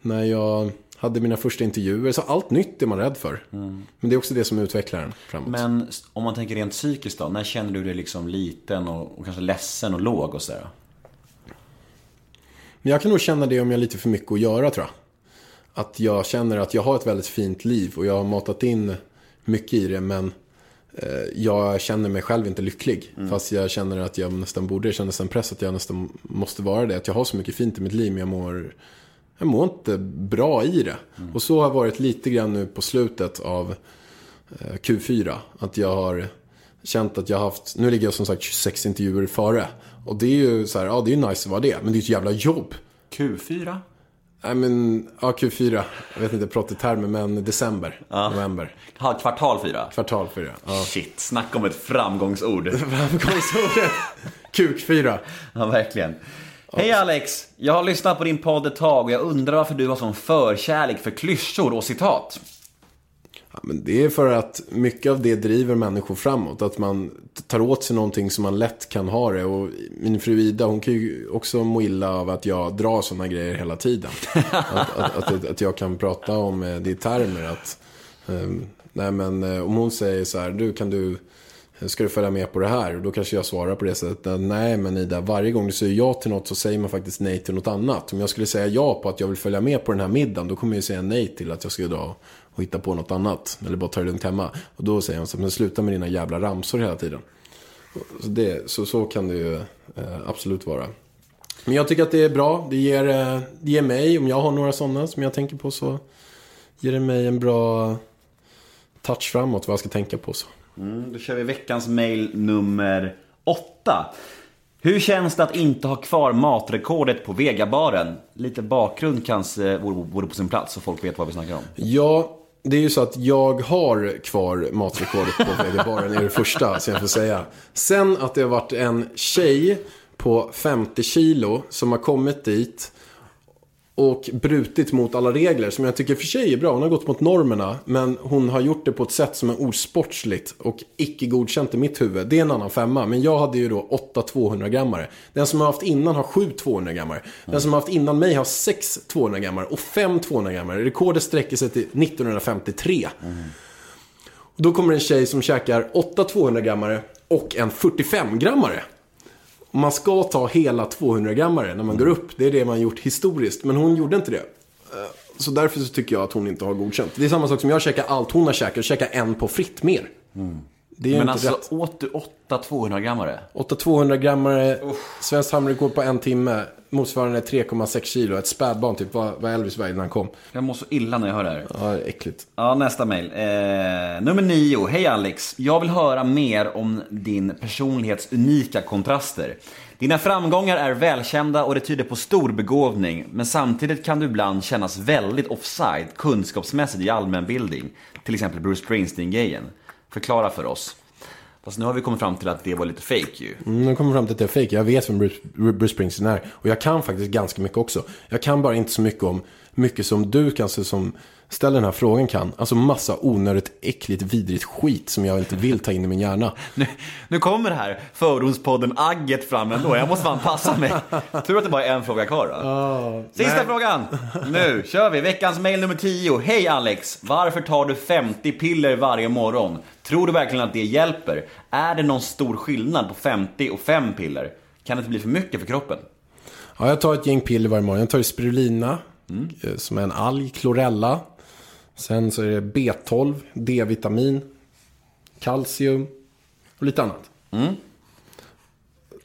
När jag hade mina första intervjuer, så allt nytt är man rädd för. Men det är också det som utvecklar en framåt. Men om man tänker rent psykiskt då, när känner du dig liksom liten och, och kanske ledsen och låg och sådär? Men jag kan nog känna det om jag har lite för mycket att göra tror jag. Att jag känner att jag har ett väldigt fint liv och jag har matat in mycket i det men eh, jag känner mig själv inte lycklig. Fast jag känner att jag nästan borde, jag känner nästan press att jag nästan måste vara det. Att jag har så mycket fint i mitt liv men jag mår, jag mår inte bra i det. Och så har det varit lite grann nu på slutet av eh, Q4. Att jag har känt att jag har haft, nu ligger jag som sagt 26 intervjuer före. Och det är ju så här, ja det är ju nice att vara det. Men det är ett jävla jobb. Q4? Nej men, ja Q4. Jag vet inte, jag pratar i termer, men december, november, Ja, kvartal fyra? kvartal 4. Ja. Shit, snacka om ett framgångsord. Framgångsordet. Kuk4. Ja, verkligen. Hej Alex! Jag har lyssnat på din podd ett tag och jag undrar varför du har sån förkärlek för klyschor och citat. Ja, men det är för att mycket av det driver människor framåt. Att man tar åt sig någonting som man lätt kan ha det. Och min fru Ida, hon kan ju också må illa av att jag drar sådana grejer hela tiden. att, att, att, att jag kan prata om eh, det i termer. Att, ehm, nej men eh, om hon säger så här, du kan du, ska du följa med på det här? Och då kanske jag svarar på det sättet, att, nej men Ida, varje gång du säger ja till något så säger man faktiskt nej till något annat. Om jag skulle säga ja på att jag vill följa med på den här middagen, då kommer jag ju säga nej till att jag ska dra och hitta på något annat. Eller bara ta det lugnt hemma. Och då säger hon så men sluta med dina jävla ramsor hela tiden. Så, det, så, så kan det ju eh, absolut vara. Men jag tycker att det är bra. Det ger, eh, det ger mig, om jag har några sådana som jag tänker på så ger det mig en bra touch framåt vad jag ska tänka på. Så. Mm, då kör vi veckans mail nummer åtta. Hur känns det att inte ha kvar matrekordet på Vegabaren? Lite bakgrund kanske vore på sin plats så folk vet vad vi snackar om. Ja, det är ju så att jag har kvar matrekordet på Vegabaren är det första som jag får säga. Sen att det har varit en tjej på 50 kilo som har kommit dit och brutit mot alla regler som jag tycker för sig är bra. Hon har gått mot normerna, men hon har gjort det på ett sätt som är osportsligt och icke godkänt i mitt huvud. Det är en annan femma, men jag hade ju då 8 200-grammare. Den som har haft innan har 7 200-grammare. Den som har haft innan mig har 6 200-grammare och 5 200-grammare. Rekordet sträcker sig till 1953. Och då kommer en tjej som käkar 8 200-grammare och en 45-grammare. Man ska ta hela 200-grammare när man går upp. Det är det man gjort historiskt. Men hon gjorde inte det. Eh, Så därför så tycker jag att hon inte har godkänt. Det är samma sak som jag käkar allt hon har käkat. Jag käkar en på fritt mer. Det är ju Men inte alltså, rätt. åt du 8 200-grammare? 8 200-grammare, svenskt hamnrekord på en timme. Motsvarande 3,6 kilo. Ett spädbarn typ. Vad Elvis vägde när han kom. Jag mår så illa när jag hör det här. Ja, det är äckligt. Ja, nästa mail. Eh, nummer nio. Hej Alex. Jag vill höra mer om din personlighets unika kontraster. Dina framgångar är välkända och det tyder på stor begåvning. Men samtidigt kan du ibland kännas väldigt offside kunskapsmässigt i allmänbildning. Till exempel Bruce Springsteen-grejen. Förklara för oss. Fast nu har vi kommit fram till att det var lite fake ju. Mm, nu kommer jag fram till att det är fake. Jag vet vem Bruce, Bruce Springsteen är. Och jag kan faktiskt ganska mycket också. Jag kan bara inte så mycket om mycket som du kanske som ställer den här frågan kan. Alltså massa onödigt äckligt vidrigt skit som jag inte vill ta in i min hjärna. Nu, nu kommer det här fördomspodden Agget fram ändå. Jag måste fan passa mig. Tur att det bara är en fråga kvar då. Sista nej. frågan. Nu kör vi. Veckans mail nummer 10. Hej Alex! Varför tar du 50 piller varje morgon? Tror du verkligen att det hjälper? Är det någon stor skillnad på 50 och 5 piller? Kan det inte bli för mycket för kroppen? Ja, jag tar ett gäng piller varje morgon. Jag tar ju spirulina, eh, som är en alg, klorella. Sen så är det B12, D-vitamin, kalcium och lite annat.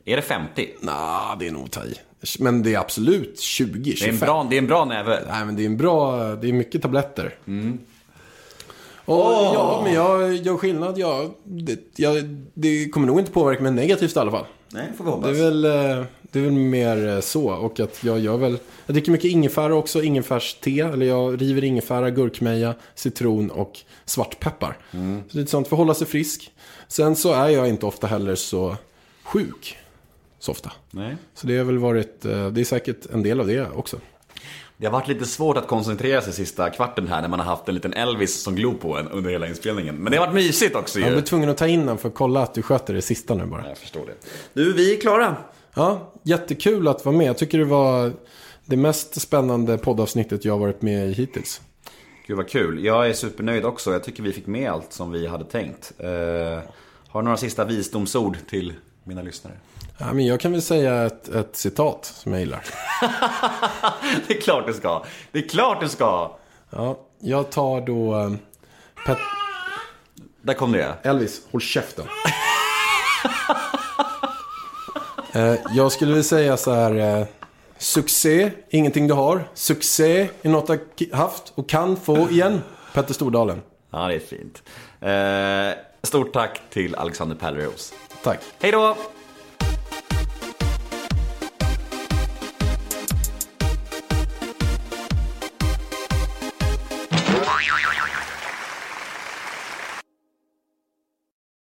Är det 50? Nah, det är nog ta i. Men det är absolut 20, 25. Det är en bra, det är en bra näve. Nej, men det är en bra, det är mycket tabletter. Och ja, men jag gör skillnad. Ja, det, jag, det kommer nog inte påverka mig negativt i alla fall. Nej, får vi hoppas. Det är väl, eh, det är väl mer eh, så. Och att jag gör väl... Jag dricker mycket ingefära också. Ingefärste. Eller jag river ingefära, gurkmeja, citron och svartpeppar. Så det är lite sånt för att hålla sig frisk. Sen så är jag inte ofta heller så sjuk. Så ofta. Nej. Så det har väl varit... eh, Det är säkert en del av det också. Det har varit lite svårt att koncentrera sig sista kvarten här när man har haft en liten Elvis som glor på en under hela inspelningen. Men det har varit mysigt också ju. Jag blev tvungen att ta in den för att kolla att du sköter det sista nu bara. Jag förstår det. Du, vi är klara. Ja, jättekul att vara med. Jag tycker det var det mest spännande poddavsnittet jag varit med i hittills. Gud vad kul. Jag är supernöjd också. Jag tycker vi fick med allt som vi hade tänkt. Eh, har du några sista visdomsord till mina lyssnare? Ja, men jag kan väl säga ett, ett citat som jag gillar. det är klart du ska. Det är klart du ska. Ja, jag tar då... eh, Pet- Där kom det. Elvis, håll käften. eh, jag skulle vilja säga så här. Succé, ingenting du har. Succé är något du haft och kan få igen. Petter Stordalen. Ja, det är fint. Eh, stort tack till Alexander Pärleros. Tack. Hej då!